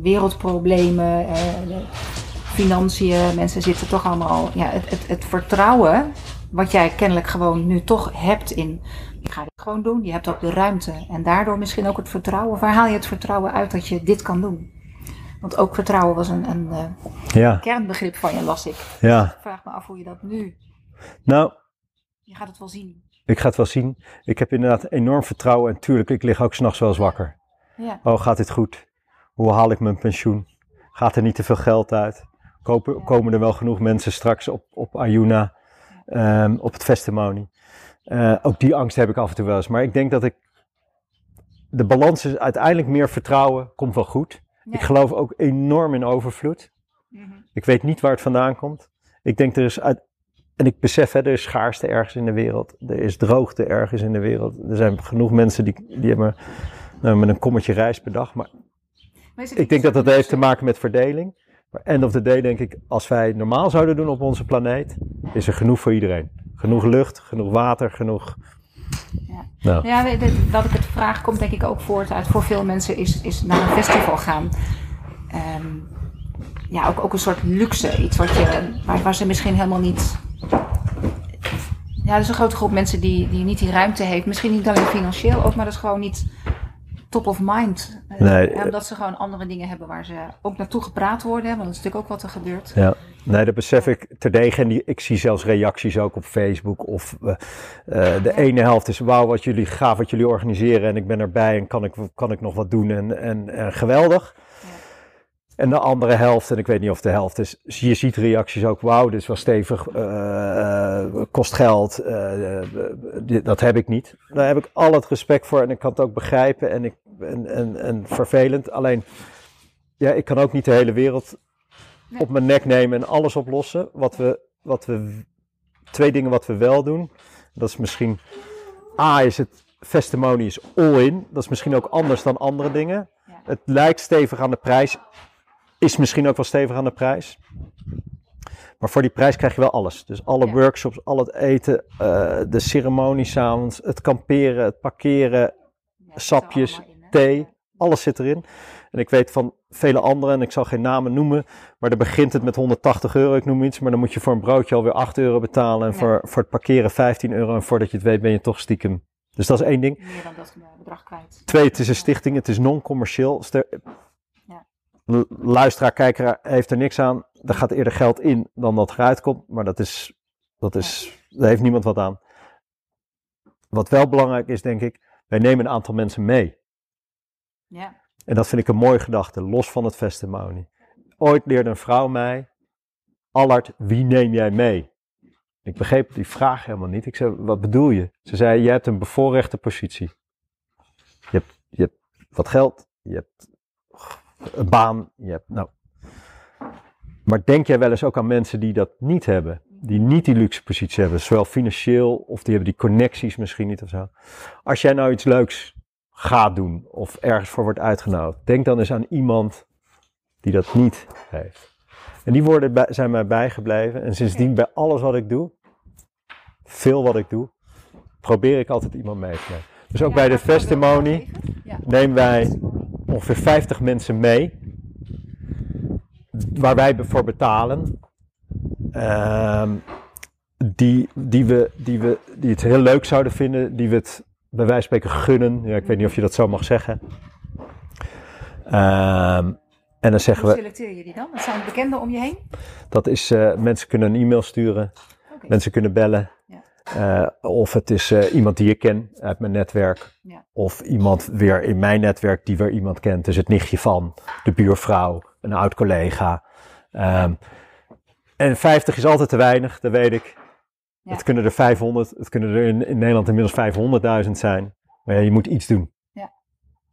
Speaker 2: wereldproblemen, de financiën, mensen zitten toch allemaal, ja, het, het, het vertrouwen wat jij kennelijk gewoon nu toch hebt in, ik ga dit gewoon doen, je hebt ook de ruimte en daardoor misschien ook het vertrouwen. Waar haal je het vertrouwen uit dat je dit kan doen? Want ook vertrouwen was een, een eh,
Speaker 1: Ja,
Speaker 2: kernbegrip van je, las ik.
Speaker 1: ja.
Speaker 2: Ik vraag me af hoe je dat nu,
Speaker 1: Nou,
Speaker 2: je gaat het wel zien.
Speaker 1: ik ga het wel zien. Ik heb inderdaad enorm vertrouwen en tuurlijk, ik lig ook s'nachts wel eens wakker.
Speaker 2: Ja.
Speaker 1: Oh, gaat dit goed? Hoe haal ik mijn pensioen? Gaat er niet te veel geld uit? Kopen, komen er wel genoeg mensen straks op, op Ayuna, ehm, op het testimony? Eh, ook die angst heb ik af en toe wel eens. Maar ik denk dat ik. De balans is uiteindelijk meer vertrouwen, komt wel goed. Ik geloof ook enorm in overvloed.
Speaker 2: Mhm.
Speaker 1: Ik weet niet waar het vandaan komt. Ik denk er is uit. En ik besef, hè, er is schaarste ergens in de wereld. Er is droogte ergens in de wereld. Er zijn genoeg mensen die, die hebben nou, met een kommetje rijst per dag. Maar
Speaker 2: Maar
Speaker 1: ik denk dat dat heeft te maken met verdeling. Maar end of the day denk ik, als wij normaal zouden doen op onze planeet, is er genoeg voor iedereen. Genoeg lucht, genoeg water, genoeg...
Speaker 2: Ja.
Speaker 1: Nou,
Speaker 2: Ja, dat ik het vraag komt denk ik ook voort uit voor veel mensen is, is naar een festival gaan. Ehm, ja, ook, ook een soort luxe. Iets wat je, waar, waar ze misschien helemaal niet... Ja, er is een grote groep mensen die, die niet die ruimte heeft. Misschien niet alleen financieel ook, maar dat is gewoon niet top of mind. Eh,
Speaker 1: Nee,
Speaker 2: omdat ze gewoon andere dingen hebben waar ze ook naartoe gepraat worden. Want dat is natuurlijk ook wat er gebeurt.
Speaker 1: ja. Nee, dat besef ik terdege. En die, ik zie zelfs reacties ook op Facebook. Of eh, eh, de ene helft is, wauw, wat jullie gaaf, wat jullie organiseren. En ik ben erbij en kan ik, kan ik nog wat doen. En, en, en geweldig.
Speaker 2: Ja.
Speaker 1: En de andere helft, en ik weet niet of de helft is, je ziet reacties ook, wauw, dit is wel stevig, kost geld, dit- dat heb ik niet. Daar heb ik al het respect voor en ik kan het ook begrijpen en, ik, en, en, en vervelend. Alleen, ja, ik kan ook niet de hele wereld
Speaker 2: Nee.
Speaker 1: op mijn nek nemen en alles oplossen. Wat we, wat we, twee dingen wat we wel doen, dat is misschien, A is het, testimony is all in, dat is misschien ook anders dan andere dingen.
Speaker 2: Ja.
Speaker 1: Het lijkt stevig aan de prijs, is misschien ook wel stevig aan de prijs. Maar voor die prijs krijg je wel alles. Dus alle
Speaker 2: Ja.
Speaker 1: workshops, al het eten, eh, de ceremonie s'avonds, het kamperen, het parkeren,
Speaker 2: Ja, er
Speaker 1: sapjes? Thee, alles zit erin. En ik weet van vele anderen, en ik zal geen namen noemen, maar dan begint het met 180 euro, ik noem iets, maar dan moet je voor een broodje alweer 8 euro betalen en
Speaker 2: Ja.
Speaker 1: voor, voor het parkeren 15 euro. En voordat je het weet ben je toch stiekem. Dus dat is één ding.
Speaker 2: Meer dan dat bedrag kwijt.
Speaker 1: Twee, het is een stichting, het is non-commercieel.
Speaker 2: Ja.
Speaker 1: Luisteraar, kijker heeft er niks aan. Er gaat eerder geld in dan dat eruit komt, maar dat is, dat is, daar heeft niemand wat aan. Wat wel belangrijk is, denk ik, wij nemen een aantal mensen mee.
Speaker 2: Ja.
Speaker 1: En dat vind ik een mooie gedachte, los van het testimony. Ooit leerde een vrouw mij, Allard, wie neem jij mee? Ik begreep die vraag helemaal niet. Ik zei, wat bedoel je? Ze zei, je hebt een bevoorrechte positie. Je hebt, je hebt wat geld, je hebt een baan, je hebt, nou. Maar denk jij wel eens ook aan mensen die dat niet hebben? Die niet die luxe positie hebben, zowel financieel of die hebben die connecties misschien niet of zo. Als jij nou iets leuks gaat doen of ergens voor wordt uitgenodigd, denk dan eens aan iemand die dat niet heeft. En die woorden bij- zijn mij bijgebleven. En sindsdien bij alles wat ik doe, veel wat ik doe, probeer ik altijd iemand mee te nemen. Dus ook
Speaker 2: Ja,
Speaker 1: bij de
Speaker 2: even? Ja.
Speaker 1: nemen wij ongeveer 50 mensen mee. Waar wij voor betalen. Ehm, die, die, we, die, we, die het heel leuk zouden vinden. Die we het bij wijze van spreken gunnen. Ja, ik weet niet of je dat zo mag zeggen. Ehm, en dan zeggen
Speaker 2: Hoe
Speaker 1: we,
Speaker 2: selecteer je die dan? Dat zijn bekenden om je heen?
Speaker 1: dat is, eh, mensen kunnen een e-mail sturen. Mensen kunnen bellen.
Speaker 2: Ja.
Speaker 1: Eh, of het is eh, iemand die ik ken uit mijn netwerk.
Speaker 2: Ja.
Speaker 1: Of iemand weer in mijn netwerk die weer iemand kent. Dus het nichtje van, de buurvrouw, een oud collega. Ehm, en 50 is altijd te weinig, dat weet ik.
Speaker 2: Ja.
Speaker 1: Het kunnen er 500, het kunnen er in, in Nederland inmiddels 500.000 zijn. Maar ja, je moet iets doen.
Speaker 2: Ja.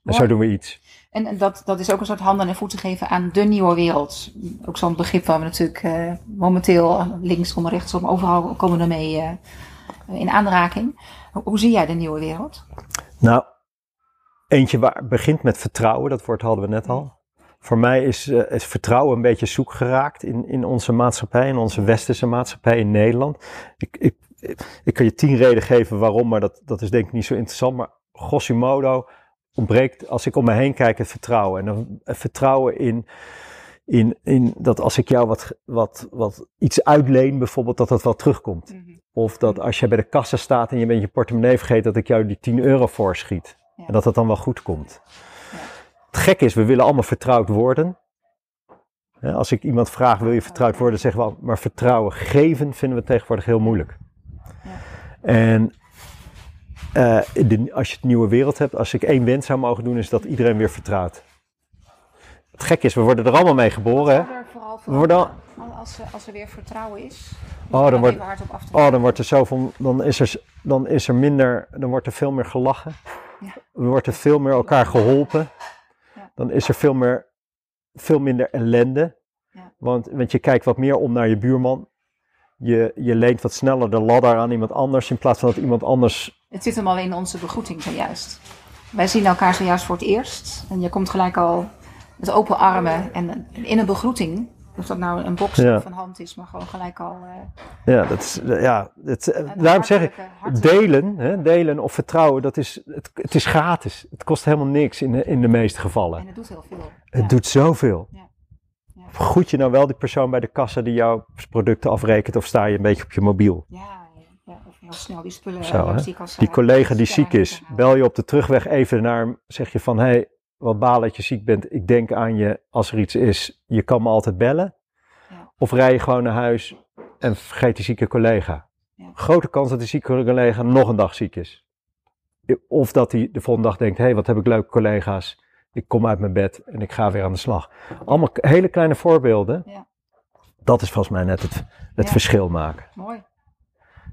Speaker 1: En zo doen we iets.
Speaker 2: En, en dat, dat is ook een soort handen en voeten geven aan de nieuwe wereld. Ook zo'n begrip waar we natuurlijk eh, momenteel linksom, rechtsom, overal komen we ermee eh, in aanraking. Hoe, zie jij de nieuwe wereld?
Speaker 1: Nou, eentje waar begint met vertrouwen, dat woord hadden we net al. Voor mij is, uh, is vertrouwen een beetje zoek geraakt in, in onze maatschappij, in onze westerse maatschappij in Nederland. Ik, ik, ik kan je tien redenen geven waarom, maar dat, dat is denk ik niet zo interessant. Maar grosso modo ontbreekt, als ik om me heen kijk, het vertrouwen. En dan het vertrouwen in, in, in dat als ik jou wat, wat, wat iets uitleen, bijvoorbeeld, dat dat wel terugkomt. Mhm. Of dat als je bij de kassa staat en je bent je portemonnee vergeten, dat ik jou die 10 euro voorschiet. En dat dat dan wel goed komt. Het gek is, we willen allemaal vertrouwd worden. Als ik iemand vraag, wil je vertrouwd worden, zeggen we maar vertrouwen geven vinden we tegenwoordig heel moeilijk. Ja. En uh, de, als je het nieuwe wereld hebt, als ik één wens zou mogen doen, is dat iedereen weer vertrouwt. Het gek is, we worden er allemaal mee geboren. Hè?
Speaker 2: we worden als, als er weer vertrouwen is.
Speaker 1: Oh dan, wordt, oh, dan wordt er zoveel, dan is er, dan is er minder, dan wordt er veel meer gelachen. Ja. Er wordt er veel meer elkaar geholpen. Dan is er veel, meer, veel minder ellende. Ja. Want, want je kijkt wat meer om naar je buurman. Je, je leent wat sneller de ladder aan iemand anders in plaats van dat iemand anders.
Speaker 2: Het zit hem al in onze begroeting zojuist. Wij zien elkaar zojuist voor het eerst. En je komt gelijk al met open armen. En in een begroeting of dat nou een box ja. een hand is, maar gewoon gelijk al.
Speaker 1: Uh, ja, dat is, ja het, daarom zeg ik, delen, hè, delen of vertrouwen, dat is, het, het is gratis. Het kost helemaal niks in de, in de meeste gevallen.
Speaker 2: En het doet heel veel.
Speaker 1: Het doet zoveel. Ja. Ja. Goed je nou wel die persoon bij de kassa die jouw producten afrekent, of sta je een beetje op je mobiel?
Speaker 2: Ja, ja, of heel snel die spullen Zo,
Speaker 1: die collega die ziek is, bel je op de terugweg even naar hem, zeg je van hé, hey, wat baal dat je ziek bent. Ik denk aan je als er iets is. Je kan me altijd bellen. Ja. Of rij je gewoon naar huis en vergeet die zieke collega. Ja. Grote kans dat die zieke collega nog een dag ziek is. Of dat hij de volgende dag denkt: hé, hey, wat heb ik leuke collega's. Ik kom uit mijn bed en ik ga weer aan de slag. Allemaal hele kleine voorbeelden. Ja. Dat is volgens mij net het, het verschil maken.
Speaker 2: Mooi.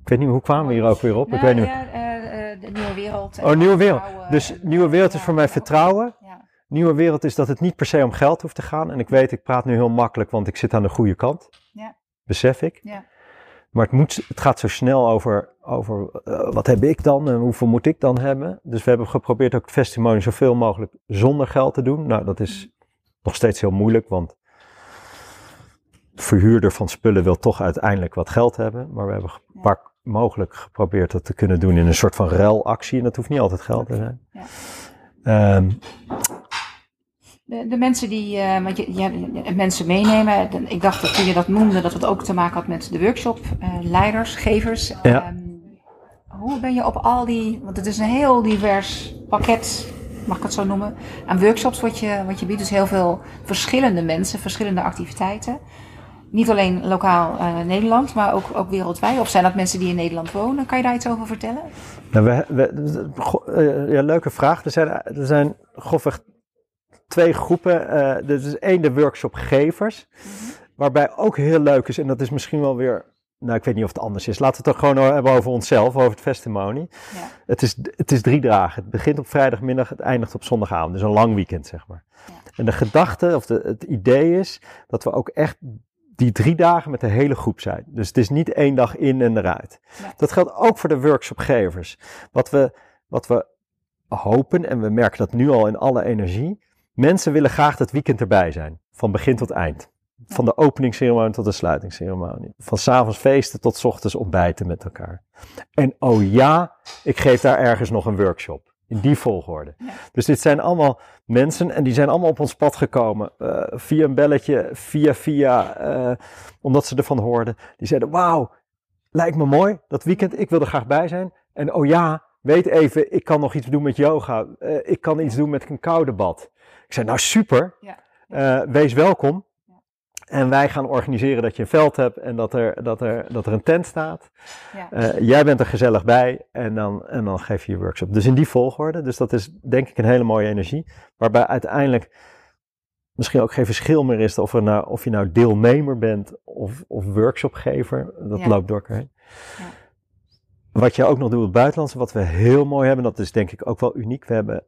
Speaker 1: Ik weet niet, hoe kwamen we hier ook weer op? ik weet niet.
Speaker 2: Ja, uh, uh, de nieuwe wereld.
Speaker 1: Oh, nieuwe wereld. Dus nieuwe wereld is voor mij vertrouwen. Nieuwe wereld is dat het niet per se om geld hoeft te gaan. En ik weet, ik praat nu heel makkelijk, want ik zit aan de goede kant. Ja. Besef ik. Ja. Maar het, moet, het gaat zo snel over, over uh, wat heb ik dan en hoeveel moet ik dan hebben. Dus we hebben geprobeerd ook het zoveel mogelijk zonder geld te doen. Nou, dat is nog steeds heel moeilijk, want de verhuurder van spullen wil toch uiteindelijk wat geld hebben. Maar we hebben ja. mogelijk geprobeerd dat te kunnen doen in een soort van ruilactie. En dat hoeft niet altijd geld te zijn. Ja. Um,
Speaker 2: de, de mensen die uh, want je, je, mensen meenemen. ik dacht dat toen je dat noemde, dat het ook te maken had met de workshop, uh, leiders, gevers. Ja. Um, hoe ben je op al die, want het is een heel divers pakket, mag ik het zo noemen, aan workshops wat je, wat je biedt. Dus heel veel verschillende mensen, verschillende activiteiten. Niet alleen lokaal uh, Nederland, maar ook, ook wereldwijd. Of zijn dat mensen die in Nederland wonen? Kan je daar iets over vertellen?
Speaker 1: Nou, we, we, ja, leuke vraag. Er zijn, er zijn grofweg twee groepen. Uh, er is één de workshopgevers, mm waarbij ook heel leuk is, en dat is misschien wel weer, nou ik weet niet of het anders is, laten we het toch gewoon hebben over onszelf, over het festival. Ja. Het, is, het is drie dagen. Het begint op vrijdagmiddag, het eindigt op zondagavond, dus een lang weekend zeg maar. Ja. En de gedachte, of de, het idee is, dat we ook echt die drie dagen met de hele groep zijn. Dus het is niet één dag in en eruit. Dat geldt ook voor de workshopgevers. Wat we, wat we hopen, en we merken dat nu al in alle energie, Mensen willen graag dat weekend erbij zijn, van begin tot eind. Van de openingsceremonie tot de sluitingsceremonie. Van s'avonds feesten tot s ochtends ontbijten met elkaar. En oh ja, ik geef daar ergens nog een workshop. In die volgorde. Dus dit zijn allemaal mensen en die zijn allemaal op ons pad gekomen. Uh, via een belletje, via via, uh, omdat ze ervan hoorden. Die zeiden, wauw, lijkt me mooi, dat weekend, ik wil er graag bij zijn. En oh ja, weet even, ik kan nog iets doen met yoga. Uh, ik kan iets doen met een koude bad. Ik zei, nou super, ja. uh, wees welkom. Ja. En wij gaan organiseren dat je een veld hebt en dat er, dat er, dat er een tent staat. Ja. Uh, jij bent er gezellig bij en dan, en dan geef je je workshop. Dus in die volgorde. Dus dat is denk ik een hele mooie energie. Waarbij uiteindelijk misschien ook geen verschil meer is of, er nou, of je nou deelnemer bent of, of workshopgever. Dat loopt door elkaar heen. Wat je ook nog doet op het buitenlandse, wat we heel mooi hebben, dat is denk ik ook wel uniek. We hebben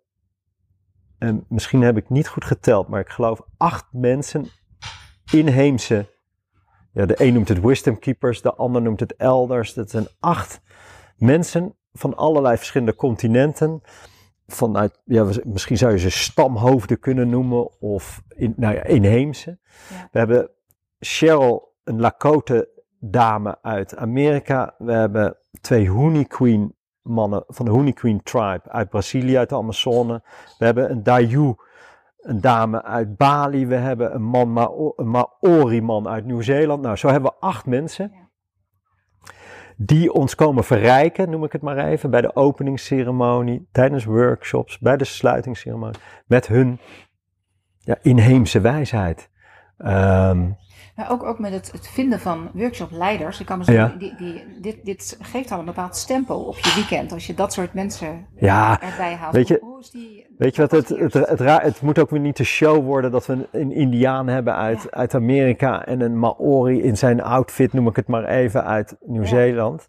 Speaker 1: en misschien heb ik niet goed geteld, maar ik geloof acht mensen inheemse. Ja, de een noemt het wisdom keepers, de ander noemt het elders. Dat zijn acht Mensen van allerlei verschillende continenten. Vanuit, ja, misschien zou je ze stamhoofden kunnen noemen of in, nou ja, inheemse.
Speaker 2: Ja.
Speaker 1: We hebben Cheryl, een Lakota dame uit Amerika. We hebben twee Huni Queen mannen van de Huni Queen tribe uit Brazilië, uit de Amazone. We hebben een Dayu, een dame uit Bali. We hebben een man, Mao- een Maori man uit Nieuw-Zeeland. Nou, zo hebben we acht mensen. Die ons komen verrijken, noem ik het maar even, bij de openingsceremonie, tijdens workshops, bij de sluitingsceremonie, met hun ja, inheemse wijsheid. Ehm,
Speaker 2: Maar ook, ook met het, het vinden van workshopleiders. Ik kan me
Speaker 1: Ja.
Speaker 2: die, die, dit, dit geeft al een bepaald stempel op je weekend. Als je dat soort mensen
Speaker 1: ja,
Speaker 2: erbij haalt.
Speaker 1: Weet je-
Speaker 2: hoe, is die,
Speaker 1: Weet je wat, het, het, het,
Speaker 2: eerste?
Speaker 1: ra- het moet ook weer niet de show worden dat we een, een Indiaan hebben uit,
Speaker 2: Ja.
Speaker 1: uit Amerika en een Maori in zijn outfit, noem ik het maar even, uit Nieuw-Zeeland.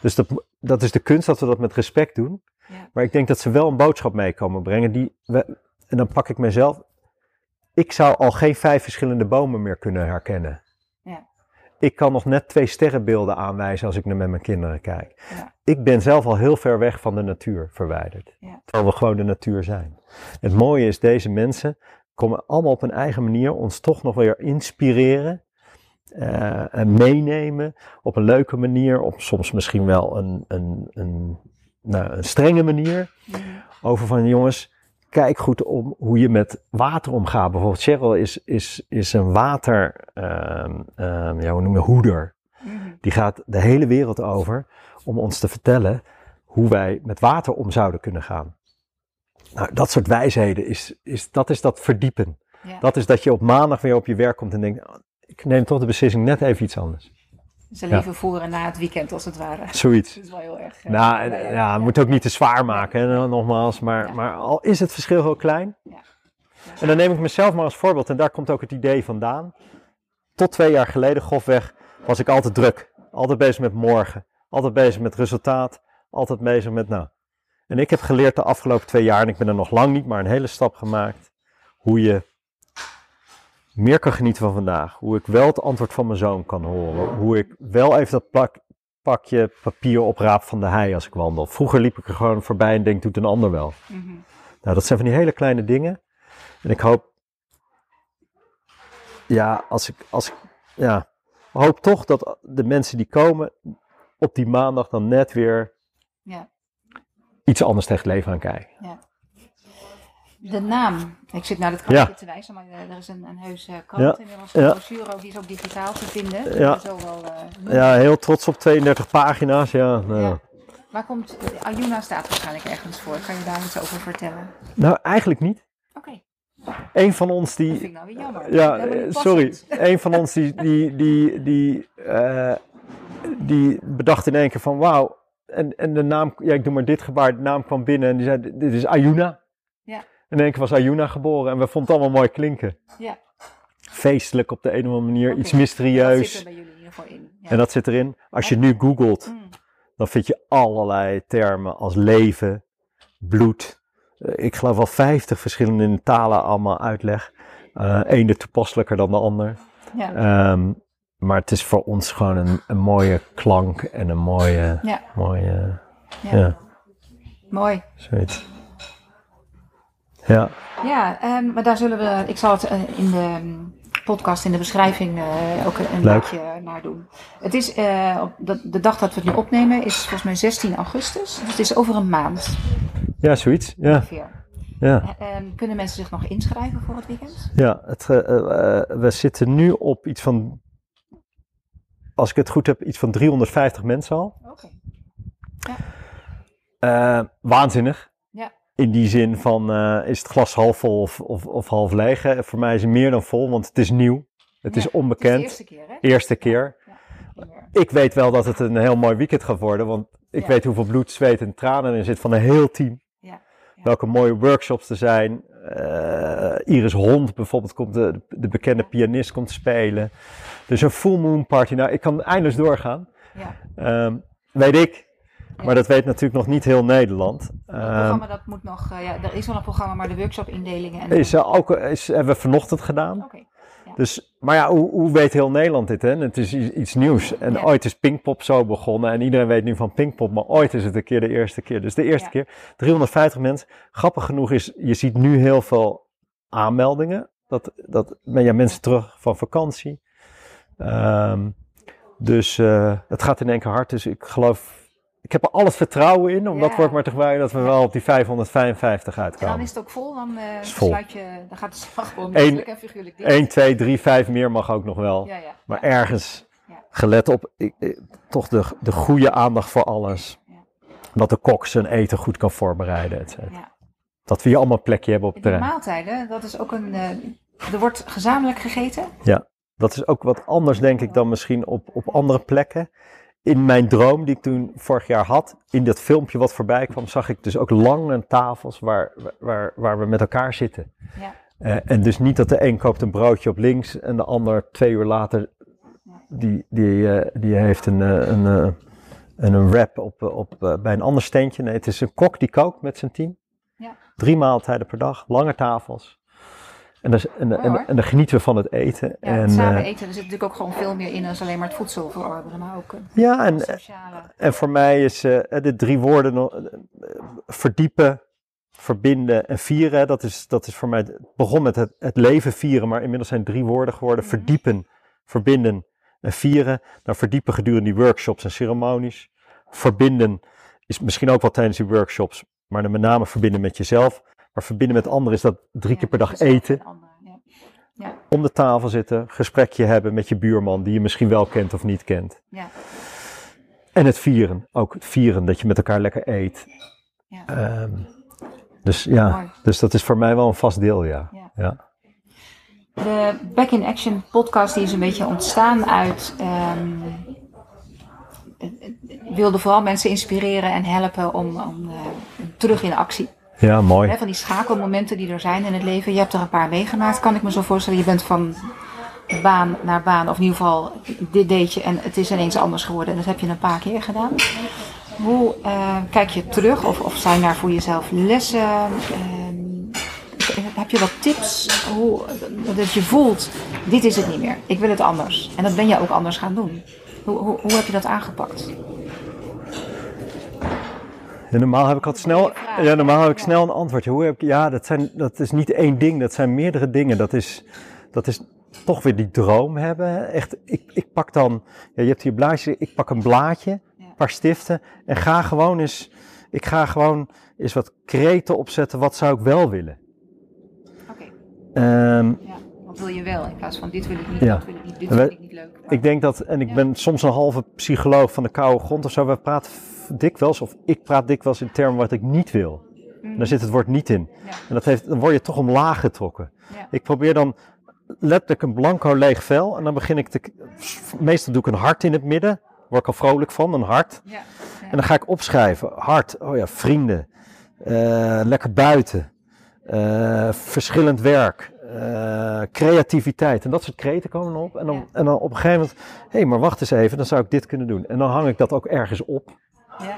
Speaker 1: Dus dat, dat is de kunst dat we dat met respect doen. Maar ik denk dat ze wel een boodschap mee komen brengen. Die we, en dan pak ik mezelf. Ik zou al geen vijf verschillende bomen meer kunnen herkennen.
Speaker 2: Ja.
Speaker 1: Ik kan nog net twee sterrenbeelden aanwijzen als ik naar met mijn kinderen kijk.
Speaker 2: Ja.
Speaker 1: Ik ben zelf al heel ver weg van de natuur verwijderd.
Speaker 2: Ja.
Speaker 1: Terwijl we gewoon de natuur zijn. Het mooie is, deze mensen komen allemaal op hun eigen manier ons toch nog weer inspireren. eh, en meenemen op een leuke manier, op soms misschien wel een, een, een, nou, een strenge manier. Over van jongens, kijk goed om hoe je met water omgaat. Bijvoorbeeld Cheryl is, is, is een water, ehm, ehm, ja, hoe noem je, hoeder.
Speaker 2: Mhm.
Speaker 1: Die gaat de hele wereld over om ons te vertellen hoe wij met water om zouden kunnen gaan. Nou, dat soort wijsheden, is, is, dat is dat verdiepen.
Speaker 2: Ja.
Speaker 1: Dat is dat je op maandag weer op je werk komt en denkt, "Oh, ik neem toch de beslissing net even iets anders.
Speaker 2: Ze leven voor en na het weekend als het ware.
Speaker 1: Zoiets.
Speaker 2: Dat is wel heel erg. eh,
Speaker 1: Nou, en,
Speaker 2: ja,
Speaker 1: ja, moet ook niet te zwaar maken, hè, nogmaals. Maar, maar al is het verschil heel klein.
Speaker 2: Ja.
Speaker 1: En dan neem ik mezelf maar als voorbeeld. En daar komt ook het idee vandaan. Tot twee jaar geleden, grofweg, was ik altijd druk. Altijd bezig met morgen. Altijd bezig met resultaat. Altijd bezig met nou. En ik heb geleerd de afgelopen twee jaar, en ik ben er nog lang niet, maar een hele stap gemaakt. Hoe je meer kan genieten van vandaag. Hoe ik wel het antwoord van mijn zoon kan horen. Hoe ik wel even dat pakje papier opraap van de hei als ik wandel. Vroeger liep ik er gewoon voorbij en denk, doet een ander wel.
Speaker 2: Mhm.
Speaker 1: Nou, dat zijn van die hele kleine dingen. En ik hoop, ja, als ik, als ik, ja, hoop toch dat de mensen die komen op die maandag dan net weer
Speaker 2: Ja.
Speaker 1: iets anders tegen het leven aan kijken.
Speaker 2: De naam. Ik zit naar het
Speaker 1: Ja.
Speaker 2: te wijzen, maar eh, er is een, een heus eh, krant
Speaker 1: Ja.
Speaker 2: inmiddels. Een
Speaker 1: Ja.
Speaker 2: brochure ook, die is ook digitaal te vinden.
Speaker 1: Ja.
Speaker 2: Zo wel, eh,
Speaker 1: Ja, heel trots op 32 pagina's, ja. Nou,
Speaker 2: Ja. Waar komt, eh, Ayuna staat waarschijnlijk ergens voor. Kan je daar iets over vertellen?
Speaker 1: nou eigenlijk niet.
Speaker 2: Oké,
Speaker 1: Een van ons die,
Speaker 2: dat vind ik nou weer jammer.
Speaker 1: Ja, sorry. Een van ons die, die, die, die, die bedacht in één keer van wauw. En, en de naam, ja ik doe maar dit gebaar, de naam kwam binnen en die zei dit is Ayuna. In één keer was Ayuna geboren en we vonden het allemaal mooi klinken.
Speaker 2: Ja.
Speaker 1: Feestelijk op de een of andere manier, iets
Speaker 2: Dat
Speaker 1: mysterieus.
Speaker 2: zit er bij jullie in ieder geval in. Ja.
Speaker 1: En dat zit erin. Als je nu googelt,
Speaker 2: Mm.
Speaker 1: dan vind je allerlei termen als leven, bloed. Eh, Ik geloof wel 50 verschillende talen allemaal uitleg. Eén de toepasselijker dan de ander.
Speaker 2: Ja.
Speaker 1: Ehm, maar het is voor ons gewoon een, een mooie klank en een mooie,
Speaker 2: Ja.
Speaker 1: mooie,
Speaker 2: Ja.
Speaker 1: ja,
Speaker 2: Mooi.
Speaker 1: zoiets. Ja,
Speaker 2: Ja, ehm, maar daar zullen we, ik zal het eh, in de mm, podcast, in de beschrijving eh, ook een,
Speaker 1: Leuk.
Speaker 2: linkje naar doen. Het is, eh, op de, de dag dat we het nu opnemen is volgens mij 16 augustus. Dus het is over een maand
Speaker 1: ja zoiets. Ja,
Speaker 2: ongeveer.
Speaker 1: ja,
Speaker 2: Eh, ehm, kunnen mensen zich nog inschrijven voor het weekend?
Speaker 1: ja. Het, we zitten nu op iets van, als ik het goed heb, iets van 350 mensen al.
Speaker 2: Oké.
Speaker 1: Eh, waanzinnig. In die zin van, eh, is het glas half vol of, of, of half leeg? Voor mij is het meer dan vol, want het is nieuw. Het
Speaker 2: Ja,
Speaker 1: is onbekend.
Speaker 2: Het is de eerste keer, hè?
Speaker 1: Eerste keer.
Speaker 2: Ja.
Speaker 1: Ik weet wel dat het een heel mooi weekend gaat worden, want ik weet hoeveel bloed, zweet en tranen er zit van een heel team. Welke mooie workshops er zijn. Eh, Iris Hond bijvoorbeeld, komt de, de bekende pianist komt spelen. Dus een full moon party. Nou, ik kan eindeloos doorgaan.
Speaker 2: Ja.
Speaker 1: Ehm, weet ik. Maar dat weet natuurlijk nog niet heel Nederland.
Speaker 2: Het
Speaker 1: Ehm,
Speaker 2: programma dat moet nog, eh, ja, er is wel een programma, maar de workshop indelingen en...
Speaker 1: is, eh, ook, is, hebben we vanochtend gedaan.
Speaker 2: Oké.
Speaker 1: Dus, maar ja, hoe, hoe weet heel Nederland dit? Hè? Het is iets nieuws. En
Speaker 2: Ja.
Speaker 1: ooit is Pinkpop zo begonnen. En iedereen weet nu van Pinkpop. Maar ooit is het een keer de eerste keer. Dus de eerste
Speaker 2: Ja.
Speaker 1: keer. 350 mensen. Grappig genoeg is, je ziet nu heel veel aanmeldingen. Dat, dat ja, mensen terug van vakantie. Ehm, dus eh, het gaat in één keer hard. Dus ik geloof... Ik heb er al het vertrouwen in, om dat
Speaker 2: Ja.
Speaker 1: woord maar te gebruiken, dat we wel op die 555
Speaker 2: En
Speaker 1: uitkomen.
Speaker 2: dan is het ook vol, dan eh,
Speaker 1: vol.
Speaker 2: sluit je, dan gaat de slag gewoon
Speaker 1: Eén-
Speaker 2: letterlijk en figuurlijk dicht.
Speaker 1: 1, 2, 3, 5 meer mag ook nog wel.
Speaker 2: Ja, ja.
Speaker 1: Maar
Speaker 2: ja.
Speaker 1: ergens,
Speaker 2: Ja.
Speaker 1: gelet op ik- ik- toch de, de goede aandacht voor alles.
Speaker 2: Ja.
Speaker 1: Dat de kok zijn eten goed kan voorbereiden, et.
Speaker 2: Ja.
Speaker 1: Dat we hier allemaal een plekje hebben op terrein.
Speaker 2: maaltijden, dat is ook een. eh, er wordt gezamenlijk gegeten.
Speaker 1: Dat is ook wat anders, denk ik, dan misschien op, op andere plekken. In mijn droom, die ik toen vorig jaar had, in dat filmpje wat voorbij kwam, zag ik dus ook lange tafels waar, waar, waar we met elkaar zitten.
Speaker 2: Ja.
Speaker 1: Eh, en dus niet dat de een koopt een broodje op links en de ander twee uur later, die, die, eh, die heeft een, eh, een, een, een wrap op, op, bij een ander steentje. Nee, het is een kok die kookt met zijn team.
Speaker 2: Ja.
Speaker 1: Drie maaltijden per dag, lange tafels. En, en, en, en dan genieten we van het eten.
Speaker 2: Ja,
Speaker 1: en,
Speaker 2: het samen
Speaker 1: eh,
Speaker 2: eten, er zit natuurlijk ook gewoon veel meer in dan alleen maar het voedsel verorberen, maar ook een
Speaker 1: ja, en,
Speaker 2: sociale.
Speaker 1: En voor mij is eh, de drie woorden eh, verdiepen, verbinden en vieren. Dat is, dat is voor mij, het begon met het, het leven vieren, maar inmiddels zijn het drie woorden geworden.
Speaker 2: Mhm.
Speaker 1: Verdiepen, verbinden en vieren. Nou, verdiepen gedurende die workshops en ceremonies. Verbinden is misschien ook wel tijdens die workshops, maar dan met name verbinden met jezelf. Maar verbinden met anderen is dat drie
Speaker 2: Ja,
Speaker 1: keer per dag eten.
Speaker 2: ja.
Speaker 1: Om de tafel zitten, gesprekje hebben met je buurman die je misschien wel kent of niet kent.
Speaker 2: Ja.
Speaker 1: En het vieren, ook het vieren, dat je met elkaar lekker eet.
Speaker 2: Ja.
Speaker 1: Ehm, dus ja, dus dat is voor mij wel een vast deel, ja.
Speaker 2: Ja.
Speaker 1: ja.
Speaker 2: De Back in Action podcast die is een beetje ontstaan uit. ik wilde vooral mensen inspireren en helpen om, om eh, terug in actie.
Speaker 1: Ja, mooi.
Speaker 2: Van die schakelmomenten die er zijn in het leven. Je hebt er een paar meegemaakt, kan ik me zo voorstellen. Je bent van baan naar baan, of in ieder geval dit deed je en het is ineens anders geworden. En dat heb je een paar keer gedaan. Hoe eh, kijk je terug of, of zijn daar voor jezelf lessen? Ehm, heb je wat tips? Hoe, dat je voelt, dit is het niet meer. Ik wil het anders. En dat ben je ook anders gaan doen. Hoe, hoe, hoe heb je dat aangepakt?
Speaker 1: Ja, normaal heb ik altijd snel, ja, normaal heb ik snel een antwoordje. Hoe heb ik, ja, dat, zijn, dat is niet één ding, dat zijn meerdere dingen. Dat is, dat is toch weer die droom hebben. Echt, ik, ik pak dan, ja, je hebt hier blaadjes, ik pak een blaadje, een paar stiften en ga gewoon eens, ik ga gewoon eens wat kreten opzetten. Wat zou ik wel willen?
Speaker 2: Oké,
Speaker 1: Ehm,
Speaker 2: ja. Wat wil je wel? In plaats van dit wil ik niet,
Speaker 1: Ja.
Speaker 2: dat wil ik niet, dit vind ik niet leuk.
Speaker 1: Ik denk dat, en ik
Speaker 2: Ja.
Speaker 1: ben soms een halve psycholoog van de koude grond of zo. We praten dikwijls, of ik praat dikwijls in termen wat ik niet wil.
Speaker 2: Mhm.
Speaker 1: Daar zit het woord niet in.
Speaker 2: Ja.
Speaker 1: En dat heeft, dan word je toch omlaag getrokken.
Speaker 2: Ja.
Speaker 1: Ik probeer dan letterlijk een blanco leeg vel. En dan begin ik te. Meestal doe ik een hart in het midden. Word ik al vrolijk van, een hart.
Speaker 2: Ja.
Speaker 1: En dan ga ik opschrijven. Hart, oh ja, vrienden. eh, lekker buiten. eh, verschillend werk. eh, creativiteit. En dat soort kreten komen op. En dan,
Speaker 2: Ja.
Speaker 1: en dan op een gegeven moment. Hé, hey, maar wacht eens even. Dan zou ik dit kunnen doen. En dan hang ik dat ook ergens op.
Speaker 2: Ja.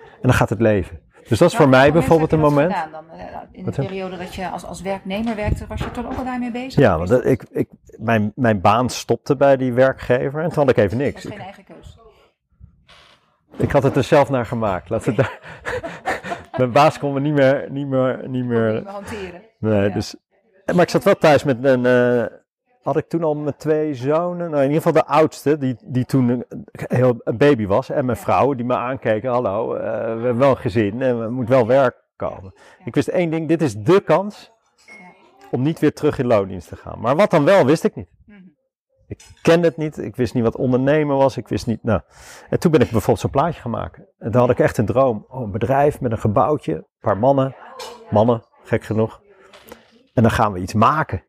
Speaker 1: En dan gaat het leven. Dus dat is voor mij bijvoorbeeld een
Speaker 2: dat
Speaker 1: moment.
Speaker 2: gedaan dan? Eh, In de periode dat je als, als werknemer werkte, was je toen ook al daarmee bezig?
Speaker 1: Ja, want
Speaker 2: is
Speaker 1: dat, ik, ik, mijn, mijn baan stopte bij die werkgever en toen had ik even
Speaker 2: dat
Speaker 1: niks.
Speaker 2: was geen
Speaker 1: Ik,
Speaker 2: eigen keus.
Speaker 1: ik had het er zelf naar gemaakt. Laat het daar. mijn baas kon me niet meer, niet meer, niet meer.
Speaker 2: niet meer hanteren.
Speaker 1: Nee,
Speaker 2: Ja.
Speaker 1: dus. Maar ik zat wel thuis met een. eh, had ik toen al met twee zonen. Nou, in ieder geval de oudste, die, die toen een, heel, een baby was. En mijn vrouw, die me aankeken. Hallo, eh, we hebben wel een gezin en er moet wel werk komen. Ik wist één ding: dit is de kans. Om niet weer terug in loondienst te gaan. Maar wat dan wel, wist ik niet.
Speaker 2: Mhm.
Speaker 1: Ik kende het niet. Ik wist niet wat ondernemen was. Ik wist niet. Nou. En toen ben ik bijvoorbeeld zo'n plaatje gemaakt. En toen had ik echt een droom. Oh, een bedrijf met een gebouwtje. Een paar mannen. Mannen, gek genoeg. En dan gaan we iets maken.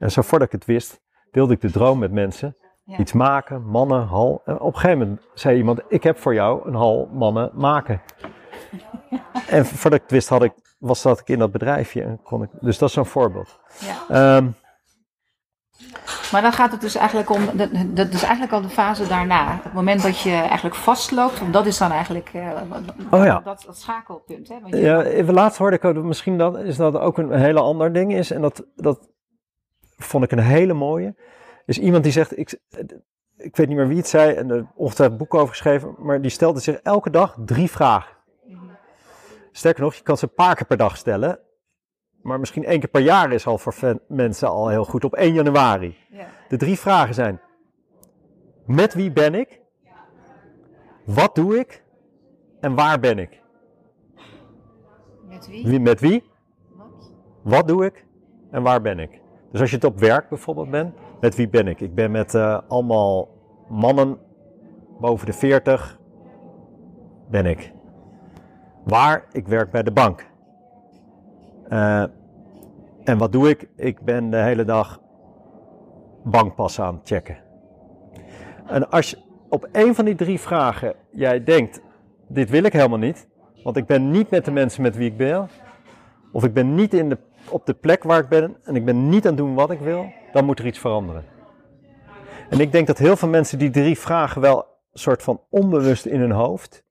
Speaker 1: En zo voordat ik het wist, deelde ik de droom met mensen.
Speaker 2: Ja.
Speaker 1: Iets maken, mannen, hal. En op een gegeven moment zei iemand: Ik heb voor jou een hal mannen maken. en voordat ik het wist, had ik, was dat ik in dat bedrijfje. En kon ik, dus dat is zo'n voorbeeld.
Speaker 2: Ja.
Speaker 1: Ehm,
Speaker 2: Maar dan gaat het dus eigenlijk om, dat, dat is eigenlijk al de fase daarna. Het moment dat je eigenlijk vastloopt, want dat is dan eigenlijk eh,
Speaker 1: Oh ja.
Speaker 2: dat, dat schakelpunt. Hè? Want je-
Speaker 1: Ja, laatst hoorde ik ook, dat misschien dat, is dat ook een hele ander ding is. En dat, dat vond ik een hele mooie. Is iemand die zegt, ik, ik weet niet meer wie het zei en er ongetwijfeld boek over geschreven, maar die stelde zich elke dag drie vragen. Sterker nog, je kan ze een paar keer per dag stellen, maar misschien één keer per jaar is al voor mensen al heel goed op 1 januari. Ja. De drie vragen zijn: met wie ben ik? Wat doe ik? En waar ben ik?
Speaker 2: Met wie?
Speaker 1: Met wie? Wat? Wat doe ik? En waar ben ik? Dus als je het op werk bijvoorbeeld bent, met wie ben ik? Ik ben met uh, allemaal mannen boven de 40 ben ik. Waar? Ik werk bij de bank. Uh, en wat doe ik? Ik ben de hele dag bankpassen aan het checken. En als je op een van die drie vragen jij denkt, dit wil ik helemaal niet, want ik ben niet met de mensen met wie ik ben, of ik ben niet in de, op de plek waar ik ben en ik ben niet aan het doen wat ik wil, dan moet er iets veranderen. En ik denk dat heel veel mensen die drie vragen wel een soort van onbewust in hun hoofd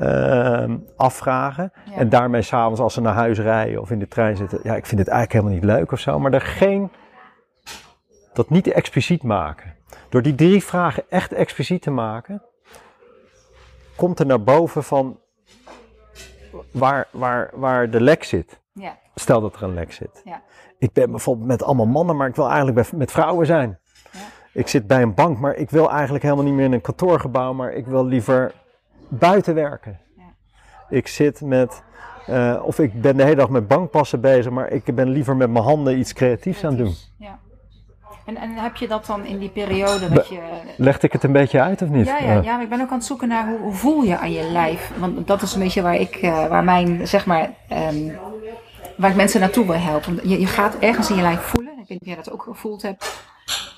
Speaker 1: uh, afvragen. En daarmee s'avonds als ze naar huis rijden of in de trein zitten, ja, ik vind het eigenlijk helemaal niet leuk of zo, maar er geen, dat niet expliciet maken. Door die drie vragen echt expliciet te maken, komt er naar boven van waar, waar, waar de lek zit. Ja. Stel dat er een lek zit. Ja. Ik ben bijvoorbeeld met allemaal mannen, maar ik wil eigenlijk met vrouwen zijn. Ja. Ik zit bij een bank, maar ik wil eigenlijk helemaal niet meer in een kantoorgebouw, maar ik wil liever buiten werken. Ja. Ik zit met, uh, of ik ben de hele dag met bankpassen bezig, maar ik ben liever met mijn handen iets creatiefs aan doen.
Speaker 2: En, en heb je dat dan in die periode dat je...
Speaker 1: Legde ik het een beetje uit of niet?
Speaker 2: Ja, ja, ja. maar ik ben ook aan het zoeken naar hoe, hoe voel je aan je lijf. Want dat is een beetje waar ik, uh, waar mijn, zeg maar, um, waar ik mensen naartoe wil helpen. Je, je gaat ergens in je lijf voelen, ik weet niet of jij dat ook gevoeld hebt,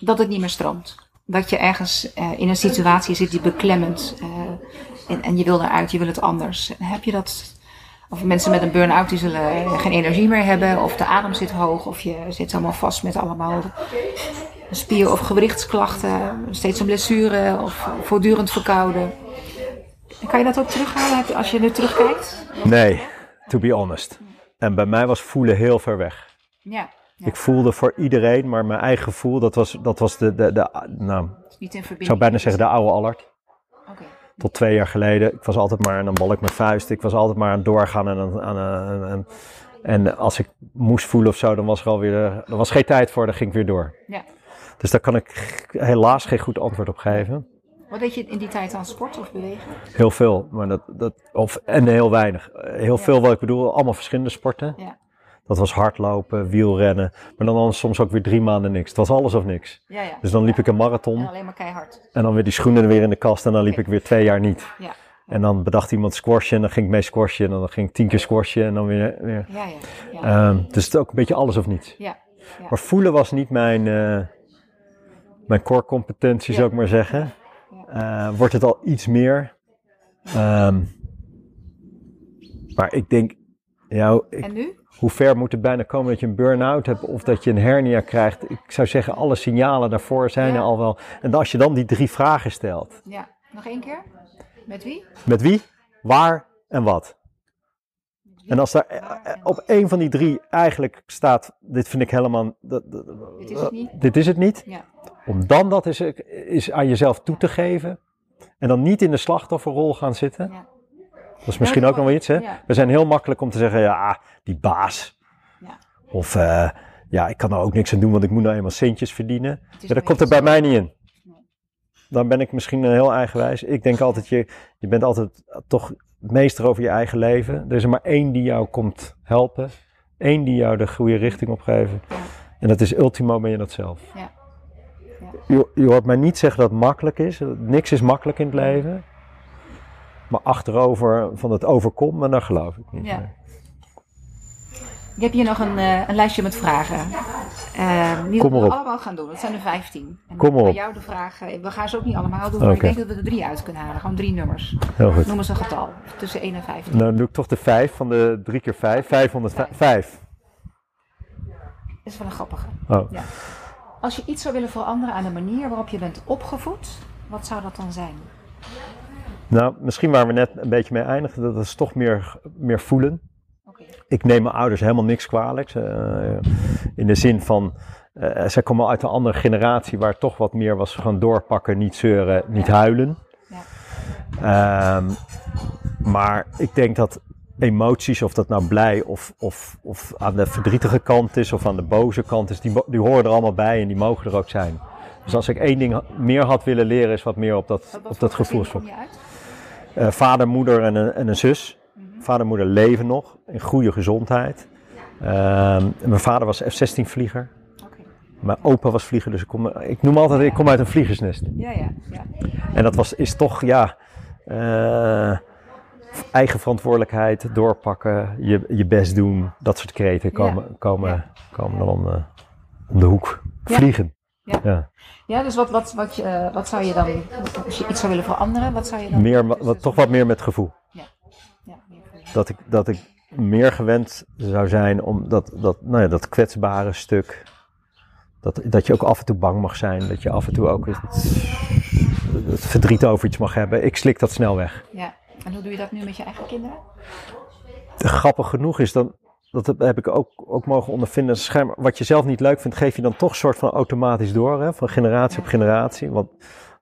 Speaker 2: dat het niet meer stroomt. Dat je ergens uh, in een situatie zit die beklemmend uh, en, en je wil eruit, je wil het anders. Heb je dat of mensen met een burn-out die zullen geen energie meer hebben, of de adem zit hoog, of je zit allemaal vast met allemaal spier- of gewrichtsklachten, steeds een blessure of voortdurend verkouden. Kan je dat ook terughalen als je nu terugkijkt?
Speaker 1: Nee, to be honest. En bij mij was voelen heel ver weg. Ja. Ik voelde voor iedereen, maar mijn eigen gevoel, dat was, dat was de, de, de, nou, ik zou bijna zeggen de oude Allard tot twee jaar geleden. Ik was altijd maar, en dan bal ik mijn vuist. Ik was altijd maar aan het doorgaan. En, en, en, en als ik moest voelen of zo, dan was er alweer, er was geen tijd voor, dan ging ik weer door. Ja. Dus daar kan ik helaas geen goed antwoord op geven.
Speaker 2: Wat deed je in die tijd aan sport of bewegen?
Speaker 1: Heel veel, maar dat, dat, of, en heel weinig. Heel veel wat ik bedoel, allemaal verschillende sporten. Ja. Dat was hardlopen, wielrennen. Maar dan, soms ook weer drie maanden niks. Het was alles of niks. Ja, ja. Dus dan liep ik een marathon.
Speaker 2: En alleen maar keihard.
Speaker 1: En dan weer die schoenen weer in de kast. En dan liep ik weer twee jaar niet. Ja. En dan bedacht iemand squashen. En dan ging ik mee squashen. En dan ging ik tien keer squashen. En dan weer. weer. Ja, ja. Um, dus het is ook een beetje alles of niets. Ja. Maar voelen was niet mijn, uh, mijn core competentie, zou ik maar zeggen. Uh, wordt het al iets meer. Um, maar ik denk. Ja, ik,
Speaker 2: en nu?
Speaker 1: Hoe ver moet het bijna komen dat je een burn-out hebt of dat je een hernia krijgt. Ik zou zeggen, alle signalen daarvoor zijn er al wel. En als je dan die drie vragen stelt.
Speaker 2: Ja, nog één keer. Met wie?
Speaker 1: Met wie, waar en wat. En als daar eh, op één van die drie eigenlijk staat, dit vind ik helemaal, dit is het niet, dit is het niet. Ja. om dan dat is, is aan jezelf toe te geven en dan niet in de slachtofferrol gaan zitten. Ja. Dat is misschien ook nog wel iets, hè? We zijn heel makkelijk om te zeggen, ja, die baas. Ja. Of, uh, ja, ik kan er ook niks aan doen, want ik moet nou eenmaal centjes verdienen. Ja, dat komt er bij mij niet in. Dan ben ik misschien heel eigenwijs. Ik denk altijd, je, je bent altijd toch meester over je eigen leven. Er is er maar één die jou komt helpen. Eén die jou de goede richting opgeven. En dat is ultimo ben je dat zelf. Ja. Je, je hoort mij niet zeggen dat het makkelijk is. Niks is makkelijk in het leven. Maar achterover van het overkomen, daar geloof ik niet. Ja.
Speaker 2: Ik heb hier nog een, uh, een lijstje met vragen. Uh, die we allemaal gaan doen. Dat zijn er 15. En
Speaker 1: Kom op.
Speaker 2: Bij jou de vragen. We gaan ze ook niet allemaal doen, maar ik denk dat we er drie uit kunnen halen. Gewoon drie nummers. Heel goed. Noem eens een getal. Tussen 1 en 15.
Speaker 1: Nou, dan doe ik toch de 5 van de 3 keer 5. 505.
Speaker 2: Dat is wel een grappige. Oh. Ja. Als je iets zou willen veranderen aan de manier waarop je bent opgevoed, wat zou dat dan zijn?
Speaker 1: Nou, misschien waar we net een beetje mee eindigden, dat is toch meer, meer voelen. Okay. Ik neem mijn ouders helemaal niks kwalijk. Uh, in de zin van, eh, zij komen uit een andere generatie waar toch wat meer was gewoon doorpakken, niet zeuren, niet huilen.
Speaker 2: Ja.
Speaker 1: Ehm, maar ik denk dat emoties, of dat nou blij of, of, of aan de verdrietige kant is of aan de boze kant is, die, die horen er allemaal bij en die mogen er ook zijn. Dus als ik één ding meer had willen leren, is wat meer op dat,
Speaker 2: wat
Speaker 1: op dat
Speaker 2: gezin
Speaker 1: Eh, vader, moeder en een, en een zus.
Speaker 2: Mhm.
Speaker 1: Vader en moeder leven nog, in goede gezondheid. Ehm, mijn vader was F-16-vlieger.
Speaker 2: Oké.
Speaker 1: Mijn opa was vlieger, dus ik, kom, ik noem altijd, ik kom uit een vliegersnest.
Speaker 2: Ja, ja, ja.
Speaker 1: En dat was, is toch, ja, eh, eigen verantwoordelijkheid, doorpakken, je, je best doen. Dat soort kreten komen, komen,
Speaker 2: ja.
Speaker 1: komen dan om, de- om de hoek.
Speaker 2: Ja.
Speaker 1: Vliegen.
Speaker 2: Ja.
Speaker 1: Ja.
Speaker 2: Ja, dus wat, wat, wat, je, eh, wat zou je dan, als je iets zou willen veranderen, wat zou je dan...
Speaker 1: Meer, wat, toch wat meer met gevoel.
Speaker 2: Ja, meer voor je.
Speaker 1: Dat ik, dat ik meer gewend zou zijn om dat, dat, nou ja, dat kwetsbare stuk. Dat, dat je ook af en toe bang mag zijn. Dat je af en toe ook het, het verdriet over iets mag hebben. Ik slik dat snel weg.
Speaker 2: Ja. En hoe doe je dat nu met je eigen kinderen?
Speaker 1: grappig genoeg is dan, dat heb- ik ook, ook mogen ondervinden, schijnbaar, wat je zelf niet leuk vindt, geef je dan toch soort van automatisch door, hè, van generatie op generatie. Want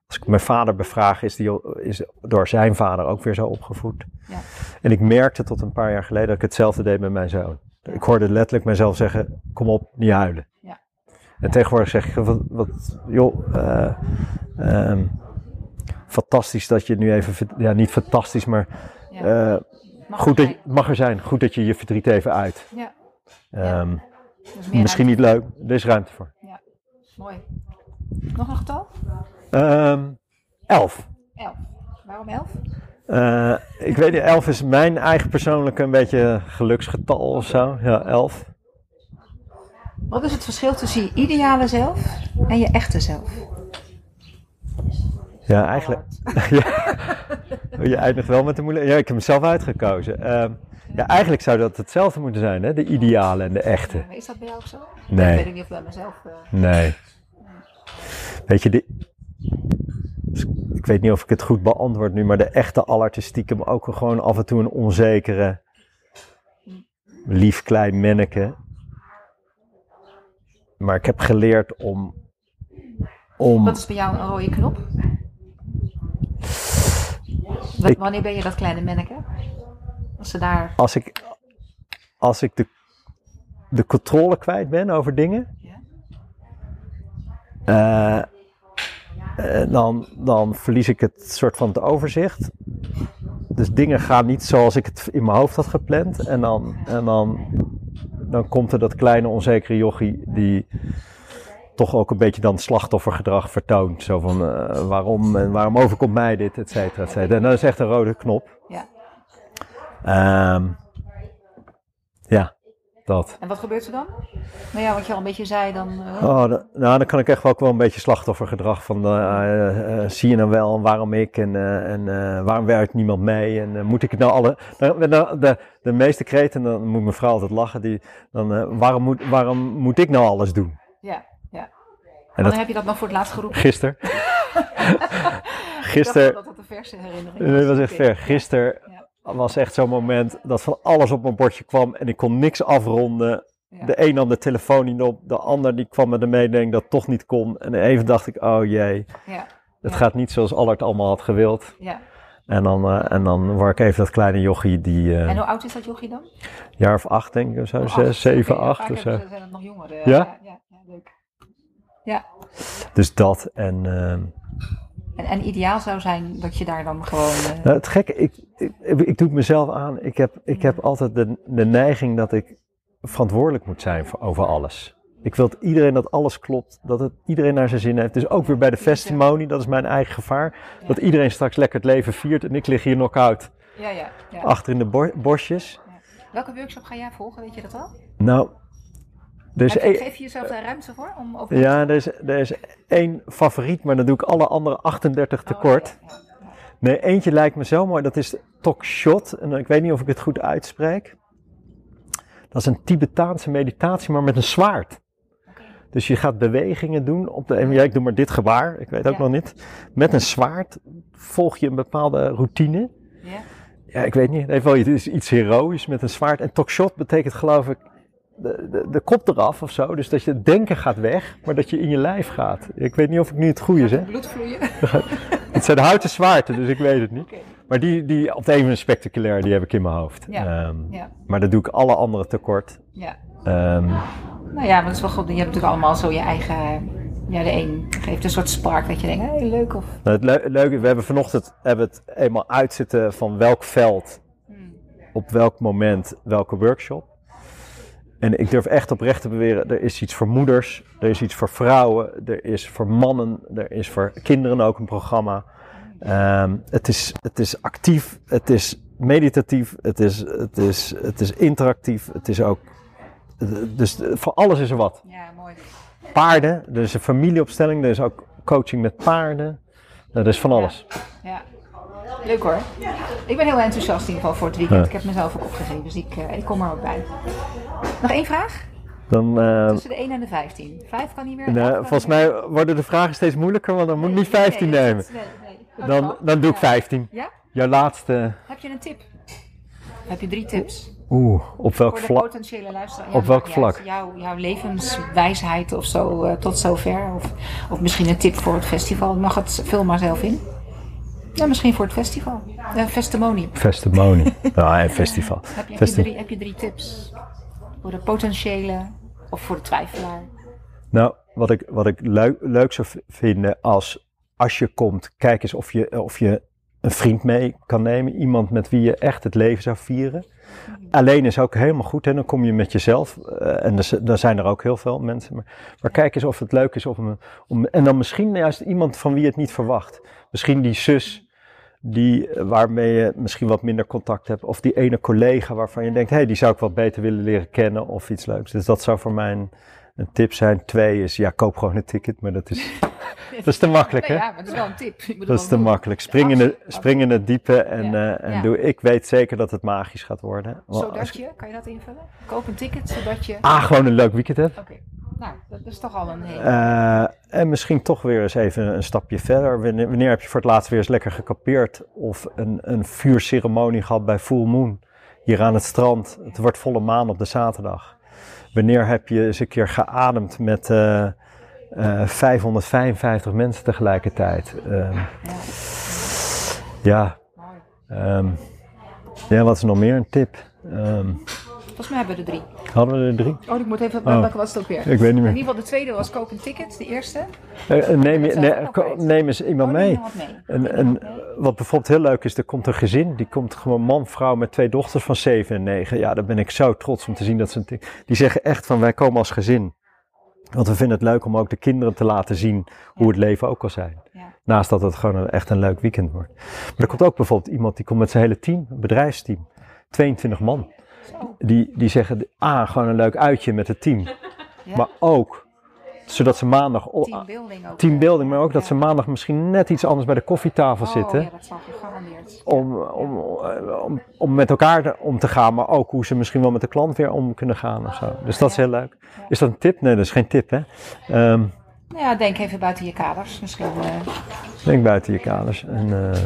Speaker 1: als ik mijn vader bevraag, is die is door zijn vader ook weer zo opgevoed.
Speaker 2: Ja.
Speaker 1: En ik merkte tot een paar jaar geleden dat ik hetzelfde deed met mijn zoon. Ik hoorde letterlijk mezelf zeggen, kom op, niet huilen.
Speaker 2: Ja.
Speaker 1: En tegenwoordig zeg ik, wat, wat joh, eh, ehm, fantastisch dat je nu even, ja niet fantastisch, maar
Speaker 2: Ja.
Speaker 1: eh, Goed dat, mag er zijn. Goed dat je je verdriet even uit.
Speaker 2: Ja,
Speaker 1: Ehm, misschien niet leuk. Er is ruimte voor.
Speaker 2: ruimte. Mooi. Nog een getal?
Speaker 1: Ehm, elf.
Speaker 2: Elf. Waarom elf?
Speaker 1: Eh, ik weet niet, elf is mijn eigen persoonlijke een beetje geluksgetal of zo. Ja, elf.
Speaker 2: Wat is het verschil tussen je ideale zelf en je echte zelf?
Speaker 1: Ja, eigenlijk. ja. Je eindigt wel met de moeilijke. Ja, ik heb hem zelf uitgekozen. Ehm, ja, eigenlijk zou dat hetzelfde moeten zijn, hè? De ideale en de echte.
Speaker 2: Maar is dat bij jou ook zo?
Speaker 1: Nee.
Speaker 2: Ik weet niet of bij mezelf... eh,
Speaker 1: Nee. Weet je, de, ik weet niet of ik het goed beantwoord nu, maar de echte Allard is stiekem ook gewoon af en toe een onzekere, lief klein manneke. Maar ik heb geleerd om, om
Speaker 2: Wat is bij jou een rode knop? Wanneer ben je dat kleine manneke? Als ze daar...
Speaker 1: als ik, als ik de, de controle kwijt ben over dingen,
Speaker 2: Ja.
Speaker 1: Eh, eh, dan, dan verlies ik het soort van het overzicht. Dus dingen gaan niet zoals ik het in mijn hoofd had gepland. En dan, en dan, dan komt er dat kleine onzekere jochie die toch ook een beetje dan slachtoffergedrag vertoont. Zo van eh, waarom en waarom overkomt mij dit, et cetera, et cetera. En dat is echt een rode knop.
Speaker 2: Ja.
Speaker 1: Ehm, ja, dat.
Speaker 2: En wat gebeurt er dan? Nou ja, wat je al een beetje zei, dan... eh,
Speaker 1: Oh, nou, dan kan ik echt wel ook wel een beetje slachtoffergedrag van, eh, zie je nou wel en waarom ik en, en waarom werkt niemand mee en moet ik het nou alle, nou, nou, de, de meeste kreten, dan moet mijn vrouw altijd lachen, die, dan, waarom, moet, waarom moet ik nou alles doen?
Speaker 2: ja, Wanneer
Speaker 1: dat
Speaker 2: heb je dat nog voor het laatst geroepen?
Speaker 1: gisteren,
Speaker 2: Ik dacht
Speaker 1: gisteren,
Speaker 2: dat dat een verse herinnering
Speaker 1: Nee, dat was echt ver. Gisteren
Speaker 2: Ja.
Speaker 1: was echt zo'n moment dat van alles op mijn bordje kwam en ik kon niks afronden.
Speaker 2: Ja.
Speaker 1: De een nam de telefoon niet op, de ander die kwam met de mededeling dat het toch niet kon. En even dacht ik, oh jee,
Speaker 2: Ja,
Speaker 1: het gaat niet zoals Allard allemaal had gewild.
Speaker 2: ja.
Speaker 1: En dan, eh, en dan word ik even dat kleine jochie die eh
Speaker 2: En hoe oud is dat jochie dan?
Speaker 1: jaar of acht denk ik of zo,
Speaker 2: Oh,
Speaker 1: zes, zeven, acht of zo.
Speaker 2: zijn het nog jongeren.
Speaker 1: Ja?
Speaker 2: Ja, ja, ja, leuk.
Speaker 1: Dus dat en... ehm,
Speaker 2: En, en ideaal zou zijn dat je daar dan gewoon... eh,
Speaker 1: Nou, het gekke, ik, ik, ik doe het mezelf aan. Ik heb, ik heb altijd de, de neiging dat ik verantwoordelijk moet zijn voor, over alles. Ik wil dat iedereen dat alles klopt, dat het iedereen naar zijn zin heeft. Dus ook weer bij de festimonie, dat is mijn eigen gevaar. Dat iedereen straks lekker het leven viert en ik lig hier knock-out
Speaker 2: ja, ja, ja.
Speaker 1: achter in de bo- bosjes.
Speaker 2: Welke workshop ga jij volgen, weet je dat al?
Speaker 1: Nou, is,
Speaker 2: Heb-
Speaker 1: één-
Speaker 2: Geef je jezelf daar ruimte voor? Om over
Speaker 1: ja, er, is, er is één favoriet, maar dan doe ik alle andere 38
Speaker 2: Oh,
Speaker 1: tekort. Nee, eentje lijkt me zo mooi. Dat is Tok Shot. En ik weet niet of ik het goed uitspreek. Dat is een Tibetaanse meditatie, maar met een zwaard. Dus je gaat bewegingen doen. Op de, ja, ik doe maar dit gebaar. Ik weet ook
Speaker 2: Ja.
Speaker 1: nog niet. Met een zwaard volg je een bepaalde routine.
Speaker 2: Ja?
Speaker 1: Ja, ik weet niet. Het wel iets, iets heroïs met een zwaard. En Tok Shot betekent geloof ik de, de, de kop eraf of zo. Dus dat je het denken gaat weg, maar dat je in je lijf gaat. Ik weet niet of ik nu het goede zeg.
Speaker 2: Bloed vloeien.
Speaker 1: Het zijn houten zwaarten, dus ik weet het niet. Maar die, die op de een spectaculair, die heb ik in mijn hoofd.
Speaker 2: Ja,
Speaker 1: Ehm,
Speaker 2: ja.
Speaker 1: Maar dat doe ik alle andere tekort.
Speaker 2: Ja.
Speaker 1: Ehm,
Speaker 2: Nou ja, maar dat is wel goed. Je hebt natuurlijk allemaal zo je eigen... Ja, de een geeft een soort spark dat je denkt, hé, leuk of...
Speaker 1: nou, het leuke, we hebben vanochtend hebben het eenmaal uitzitten van welk veld,
Speaker 2: Hmm.
Speaker 1: op welk moment, welke workshop. En ik durf echt oprecht te beweren, er is iets voor moeders, er is iets voor vrouwen, er is voor mannen, er is voor kinderen ook een programma. Ehm, het, is, het is actief, het is meditatief, het is, het, is, het is interactief, het is ook... Dus voor alles is er wat.
Speaker 2: Ja, mooi.
Speaker 1: Paarden, er is een familieopstelling, er is ook coaching met paarden. Nou, er is van alles.
Speaker 2: Ja. Leuk hoor. Ik ben heel enthousiast in ieder geval voor het weekend.
Speaker 1: Ja.
Speaker 2: Ik heb mezelf ook opgegeven, dus ik, eh, ik kom er ook bij. Nog één vraag?
Speaker 1: Dan, eh,
Speaker 2: Tussen de 1 en de 15. Vijf kan niet meer.
Speaker 1: nou, volgens
Speaker 2: meer.
Speaker 1: mij worden de vragen steeds moeilijker, want dan moet ik
Speaker 2: Nee,
Speaker 1: niet 15
Speaker 2: nee,
Speaker 1: nemen.
Speaker 2: nee.
Speaker 1: Dan, dan doe ik
Speaker 2: Ja.
Speaker 1: 15.
Speaker 2: Ja?
Speaker 1: Jouw laatste.
Speaker 2: Heb je een tip? Heb je drie tips?
Speaker 1: Oeh, op welk
Speaker 2: voor de
Speaker 1: vlak?
Speaker 2: potentiële luisteraar.
Speaker 1: op welk vlak?
Speaker 2: Jouw, jouw levenswijsheid of zo eh, tot zover. Of, of misschien een tip voor het festival. Mag het, vul maar zelf in. Ja, misschien voor het festival. Uh, Festimony.
Speaker 1: Festimonie. ja, een festival.
Speaker 2: Heb je, heb, je
Speaker 1: Festi-
Speaker 2: drie, heb je drie tips? Voor de potentiële of voor de twijfelaar?
Speaker 1: Nou, wat ik, wat ik leuk, leuk zou vinden als, als je komt, kijk eens of je, of je een vriend mee kan nemen. Iemand met wie je echt het leven zou vieren. Alleen is ook helemaal goed, hè? dan kom je met jezelf. eh, en daar zijn er ook heel veel mensen. Maar, kijk eens of het leuk is om, om. En dan misschien juist iemand van wie je het niet verwacht. Misschien die zus die, eh, waarmee je misschien wat minder contact hebt. Of die ene collega waarvan je denkt, hé, hey, die zou ik wat beter willen leren kennen. Of iets leuks. Dus dat zou voor mij een tip zijn. Twee is, ja, koop gewoon een ticket. Maar dat is, dat is te makkelijk, hè?
Speaker 2: Nee, ja, maar dat is wel een tip. Ik
Speaker 1: Dat is te
Speaker 2: doen.
Speaker 1: makkelijk. Spring in, de, spring in het diepe en,
Speaker 2: Ja,
Speaker 1: eh, en
Speaker 2: ja.
Speaker 1: doe. Ik weet zeker dat het magisch gaat worden. Want als
Speaker 2: Zodat je, kan je dat invullen? Koop een ticket zodat je.
Speaker 1: A, gewoon een leuk weekend hebt.
Speaker 2: Oké, nou, dat is toch al een hele.
Speaker 1: Eh, en misschien toch weer eens even een stapje verder. Wanneer, wanneer heb je voor het laatst weer eens lekker gekapeerd? Of een, een vuurceremonie gehad bij Full Moon? Hier aan het strand. Het wordt volle maan op de zaterdag. Wanneer heb je eens een keer geademd met eh, eh, 555 mensen tegelijkertijd? Ehm,
Speaker 2: ja,
Speaker 1: ehm, ja, wat is nog meer een tip? Ehm,
Speaker 2: Volgens mij hebben we er drie.
Speaker 1: hadden we er drie?
Speaker 2: Oh, ik moet even.
Speaker 1: Oh.
Speaker 2: Welke was het ook weer?
Speaker 1: Ik weet niet
Speaker 2: In
Speaker 1: meer.
Speaker 2: ieder geval, de tweede was koop een ticket, de eerste.
Speaker 1: Eh, eh, neem, je, neem eens iemand
Speaker 2: Oh,
Speaker 1: mee.
Speaker 2: iemand mee.
Speaker 1: En, en wat bijvoorbeeld heel leuk is, er komt een gezin, die komt gewoon man, vrouw met twee dochters van 7 en 9. Ja, daar ben ik zo trots om te zien dat ze een Die zeggen echt van wij komen als gezin. Want we vinden het leuk om ook de kinderen te laten zien hoe het leven ook kan zijn. Naast dat het gewoon een, echt een leuk weekend wordt. Maar er komt ook bijvoorbeeld iemand die komt met zijn hele team, een bedrijfsteam. 22 man. Die, die zeggen, ah, gewoon een leuk uitje met het team. Maar ook, zodat ze maandag...
Speaker 2: Teambuilding ook.
Speaker 1: Teambuilding, maar ook dat ze maandag misschien net iets anders bij de koffietafel
Speaker 2: Oh,
Speaker 1: zitten
Speaker 2: ja, dat zal gegarandeerd.
Speaker 1: om, om, om, om met elkaar om te gaan, maar ook hoe ze misschien wel met de klant weer om kunnen gaan of zo. Dus dat is heel leuk. Is dat een tip? Nee, dat is geen tip, hè? Ehm,
Speaker 2: Nou ja, denk even buiten je kaders. Misschien. eh,
Speaker 1: denk buiten je kaders. En, eh,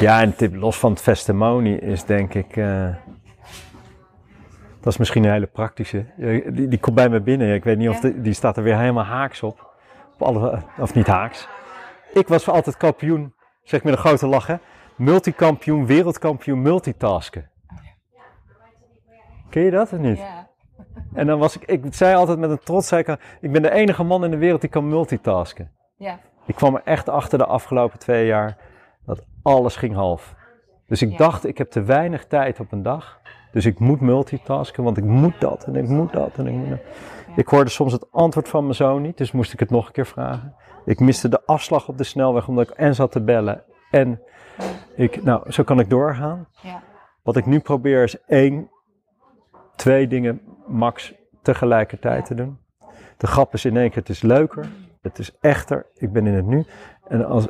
Speaker 1: ja, en tip los van het festimonie is denk ik. eh, dat is misschien een hele praktische. Die, die komt bij me binnen. Ik weet niet of de- die staat er weer helemaal haaks op. op alle, of niet haaks. Ik was voor altijd kampioen, zeg ik met een grote lach, hè? Multikampioen, wereldkampioen, multitasken. Ken je dat of niet?
Speaker 2: ja.
Speaker 1: En dan was ik, ik zei altijd met een trots, zei ik, ik ben de enige man in de wereld die kan multitasken.
Speaker 2: ja.
Speaker 1: Ik kwam er echt achter de afgelopen twee jaar dat alles ging half. Dus ik
Speaker 2: Ja.
Speaker 1: dacht, ik heb te weinig tijd op een dag. Dus ik moet multitasken, want ik moet dat en ik moet dat en ik moet dat. Ik hoorde soms het antwoord van mijn zoon niet, dus moest ik het nog een keer vragen. Ik miste de afslag op de snelweg omdat ik en zat te bellen en ik, nou, zo kan ik doorgaan.
Speaker 2: ja.
Speaker 1: Wat ik nu probeer is één, twee dingen max tegelijkertijd te doen. De grap is in één keer, het is leuker, het is echter, ik ben in het nu. En, als,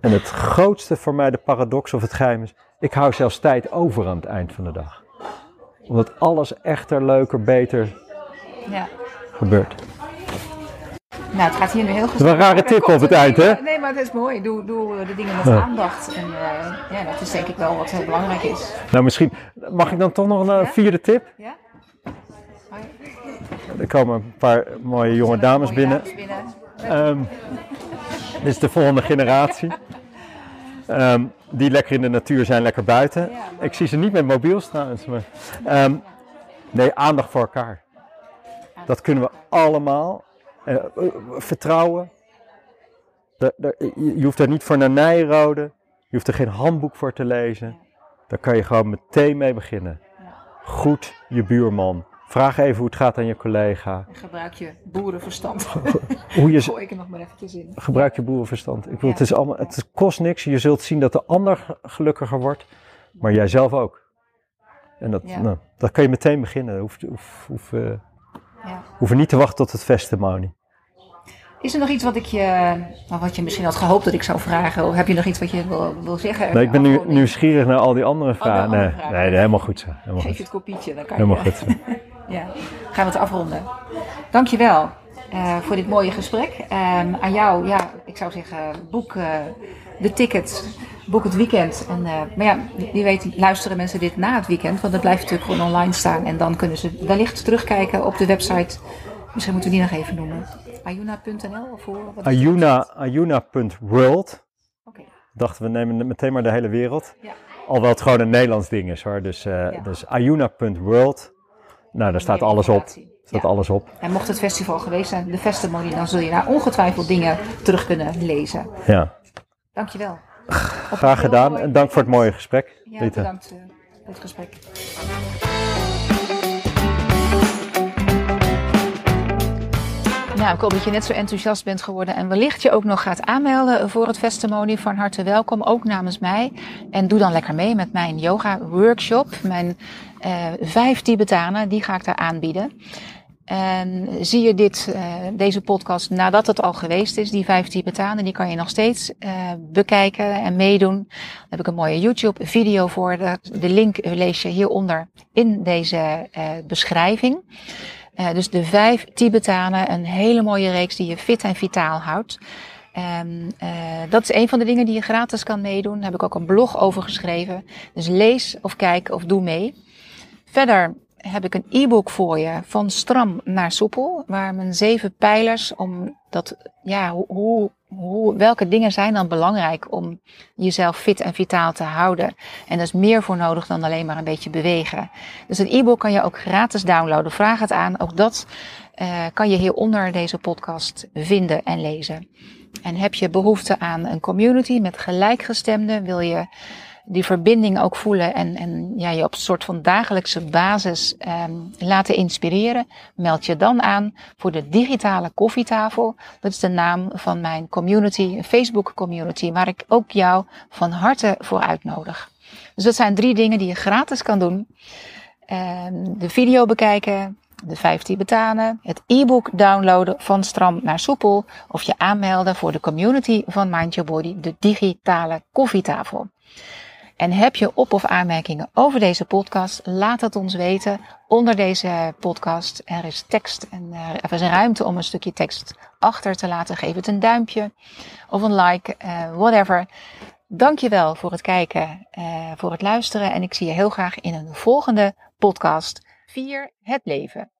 Speaker 1: en het grootste voor mij, de paradox of het geheim is, ik hou zelfs tijd over aan het eind van de dag. Omdat alles echter, leuker, beter
Speaker 2: ja.
Speaker 1: gebeurt.
Speaker 2: Nou, het gaat hier nu heel goed.
Speaker 1: is wel een rare tip op het eind, hè?
Speaker 2: Nee, maar het is mooi. Doe, doe eh, de dingen met aandacht. En eh, ja, dat is denk ik wel wat heel belangrijk is.
Speaker 1: Nou, misschien mag ik dan toch nog een eh,
Speaker 2: Ja?
Speaker 1: vierde tip?
Speaker 2: Ja?
Speaker 1: Er komen een paar mooie jonge dames binnen. Um, dit is de volgende generatie. Ehm, die lekker in de natuur zijn, lekker buiten. Ik zie ze niet met mobiels trouwens. Maar, ehm, nee, aandacht voor elkaar. Dat kunnen we allemaal. Uh, vertrouwen. je hoeft er niet voor naar Nijrode. Je hoeft er geen handboek voor te lezen. Daar kan je gewoon meteen mee beginnen. Goed je buurman. Vraag even hoe het gaat aan je collega.
Speaker 2: gebruik je boerenverstand. hoe je, Gooi ik er nog maar eventjes in.
Speaker 1: Gebruik je boerenverstand. Ik bedoel, het, is allemaal, het kost niks. Je zult zien dat de ander gelukkiger wordt, maar jij zelf ook. En dat, nou, dat kan je meteen beginnen. Hoef, hoef, hoef, uh, ja. hoef niet te wachten tot het festimonie.
Speaker 2: Is er nog iets wat ik je, wat je misschien had gehoopt dat ik zou vragen? Of heb je nog iets wat je wil, wil zeggen?
Speaker 1: Nee, ik ben nu nieuwsgierig naar al die andere vragen. nee, nee, helemaal goed zo. Helemaal
Speaker 2: Geef je het kopietje, dan kan
Speaker 1: helemaal je. Helemaal goed
Speaker 2: ja, gaan we het afronden. Dankjewel uh, voor dit mooie gesprek. Um, aan jou, ja, ik zou zeggen, boek uh, de tickets, boek het weekend. En, uh, maar ja, wie weet luisteren mensen dit na het weekend, want het blijft natuurlijk gewoon online staan. En dan kunnen ze wellicht terugkijken op de website. Misschien moeten we die nog even noemen. Ayuna.nl of voor?
Speaker 1: Ayuna, Ayuna.world. Okay. Dachten we nemen meteen maar de hele wereld. Ja. Alhoewel het gewoon een Nederlands ding is hoor. Dus, ja. dus Ayuna.world. Nou, daar staat alles op. Staat alles op.
Speaker 2: En mocht het festival geweest zijn, de festival, dan zul je daar ongetwijfeld dingen terug kunnen lezen.
Speaker 1: Ja.
Speaker 2: Dankjewel.
Speaker 1: Graag gedaan en dank voor het mooie gesprek.
Speaker 2: Ja, bedankt uh, voor het gesprek. Nou, ik hoop dat je net zo enthousiast bent geworden en wellicht je ook nog gaat aanmelden voor het festimonie. Van harte welkom, ook namens mij. En doe dan lekker mee met mijn yoga workshop. Mijn uh, vijf Tibetanen, die ga ik daar aanbieden. En zie je dit, uh, deze podcast nadat het al geweest is, die vijf Tibetanen, die kan je nog steeds uh, bekijken en meedoen. Daar heb ik een mooie YouTube video voor. De link lees je hieronder in deze beschrijving. Uh, dus de vijf Tibetanen, een hele mooie reeks die je fit en vitaal houdt. Um, uh, dat is een van de dingen die je gratis kan meedoen. Daar heb ik ook een blog over geschreven. Dus lees of kijk of doe mee. Verder heb ik een e-book voor je van stram naar soepel, waar mijn zeven pijlers om dat, ja, hoe, welke dingen zijn dan belangrijk om jezelf fit en vitaal te houden. En daar is meer voor nodig dan alleen maar een beetje bewegen. Dus het e-book kan je ook gratis downloaden. Vraag het aan. Ook dat uh, kan je hieronder deze podcast vinden en lezen. En heb je behoefte aan een community met gelijkgestemden? Wil je die verbinding ook voelen en, en ja, je op een soort van dagelijkse basis um, laten inspireren, meld je dan aan voor de digitale koffietafel. Dat is de naam van mijn community, een Facebook community, waar ik ook jou van harte voor uitnodig. Dus dat zijn drie dingen die je gratis kan doen. Um, de video bekijken, de 15 betanen, het e-book downloaden van stram naar soepel of je aanmelden voor de community van Mind Your Body, de digitale koffietafel. En heb je op- of aanmerkingen over deze podcast? Laat het ons weten onder deze podcast. Er is tekst en er is ruimte om een stukje tekst achter te laten. Geef het een duimpje of een like, uh, whatever. Dankjewel voor het kijken, uh, voor het luisteren. En ik zie je heel graag in een volgende podcast. Vier het leven.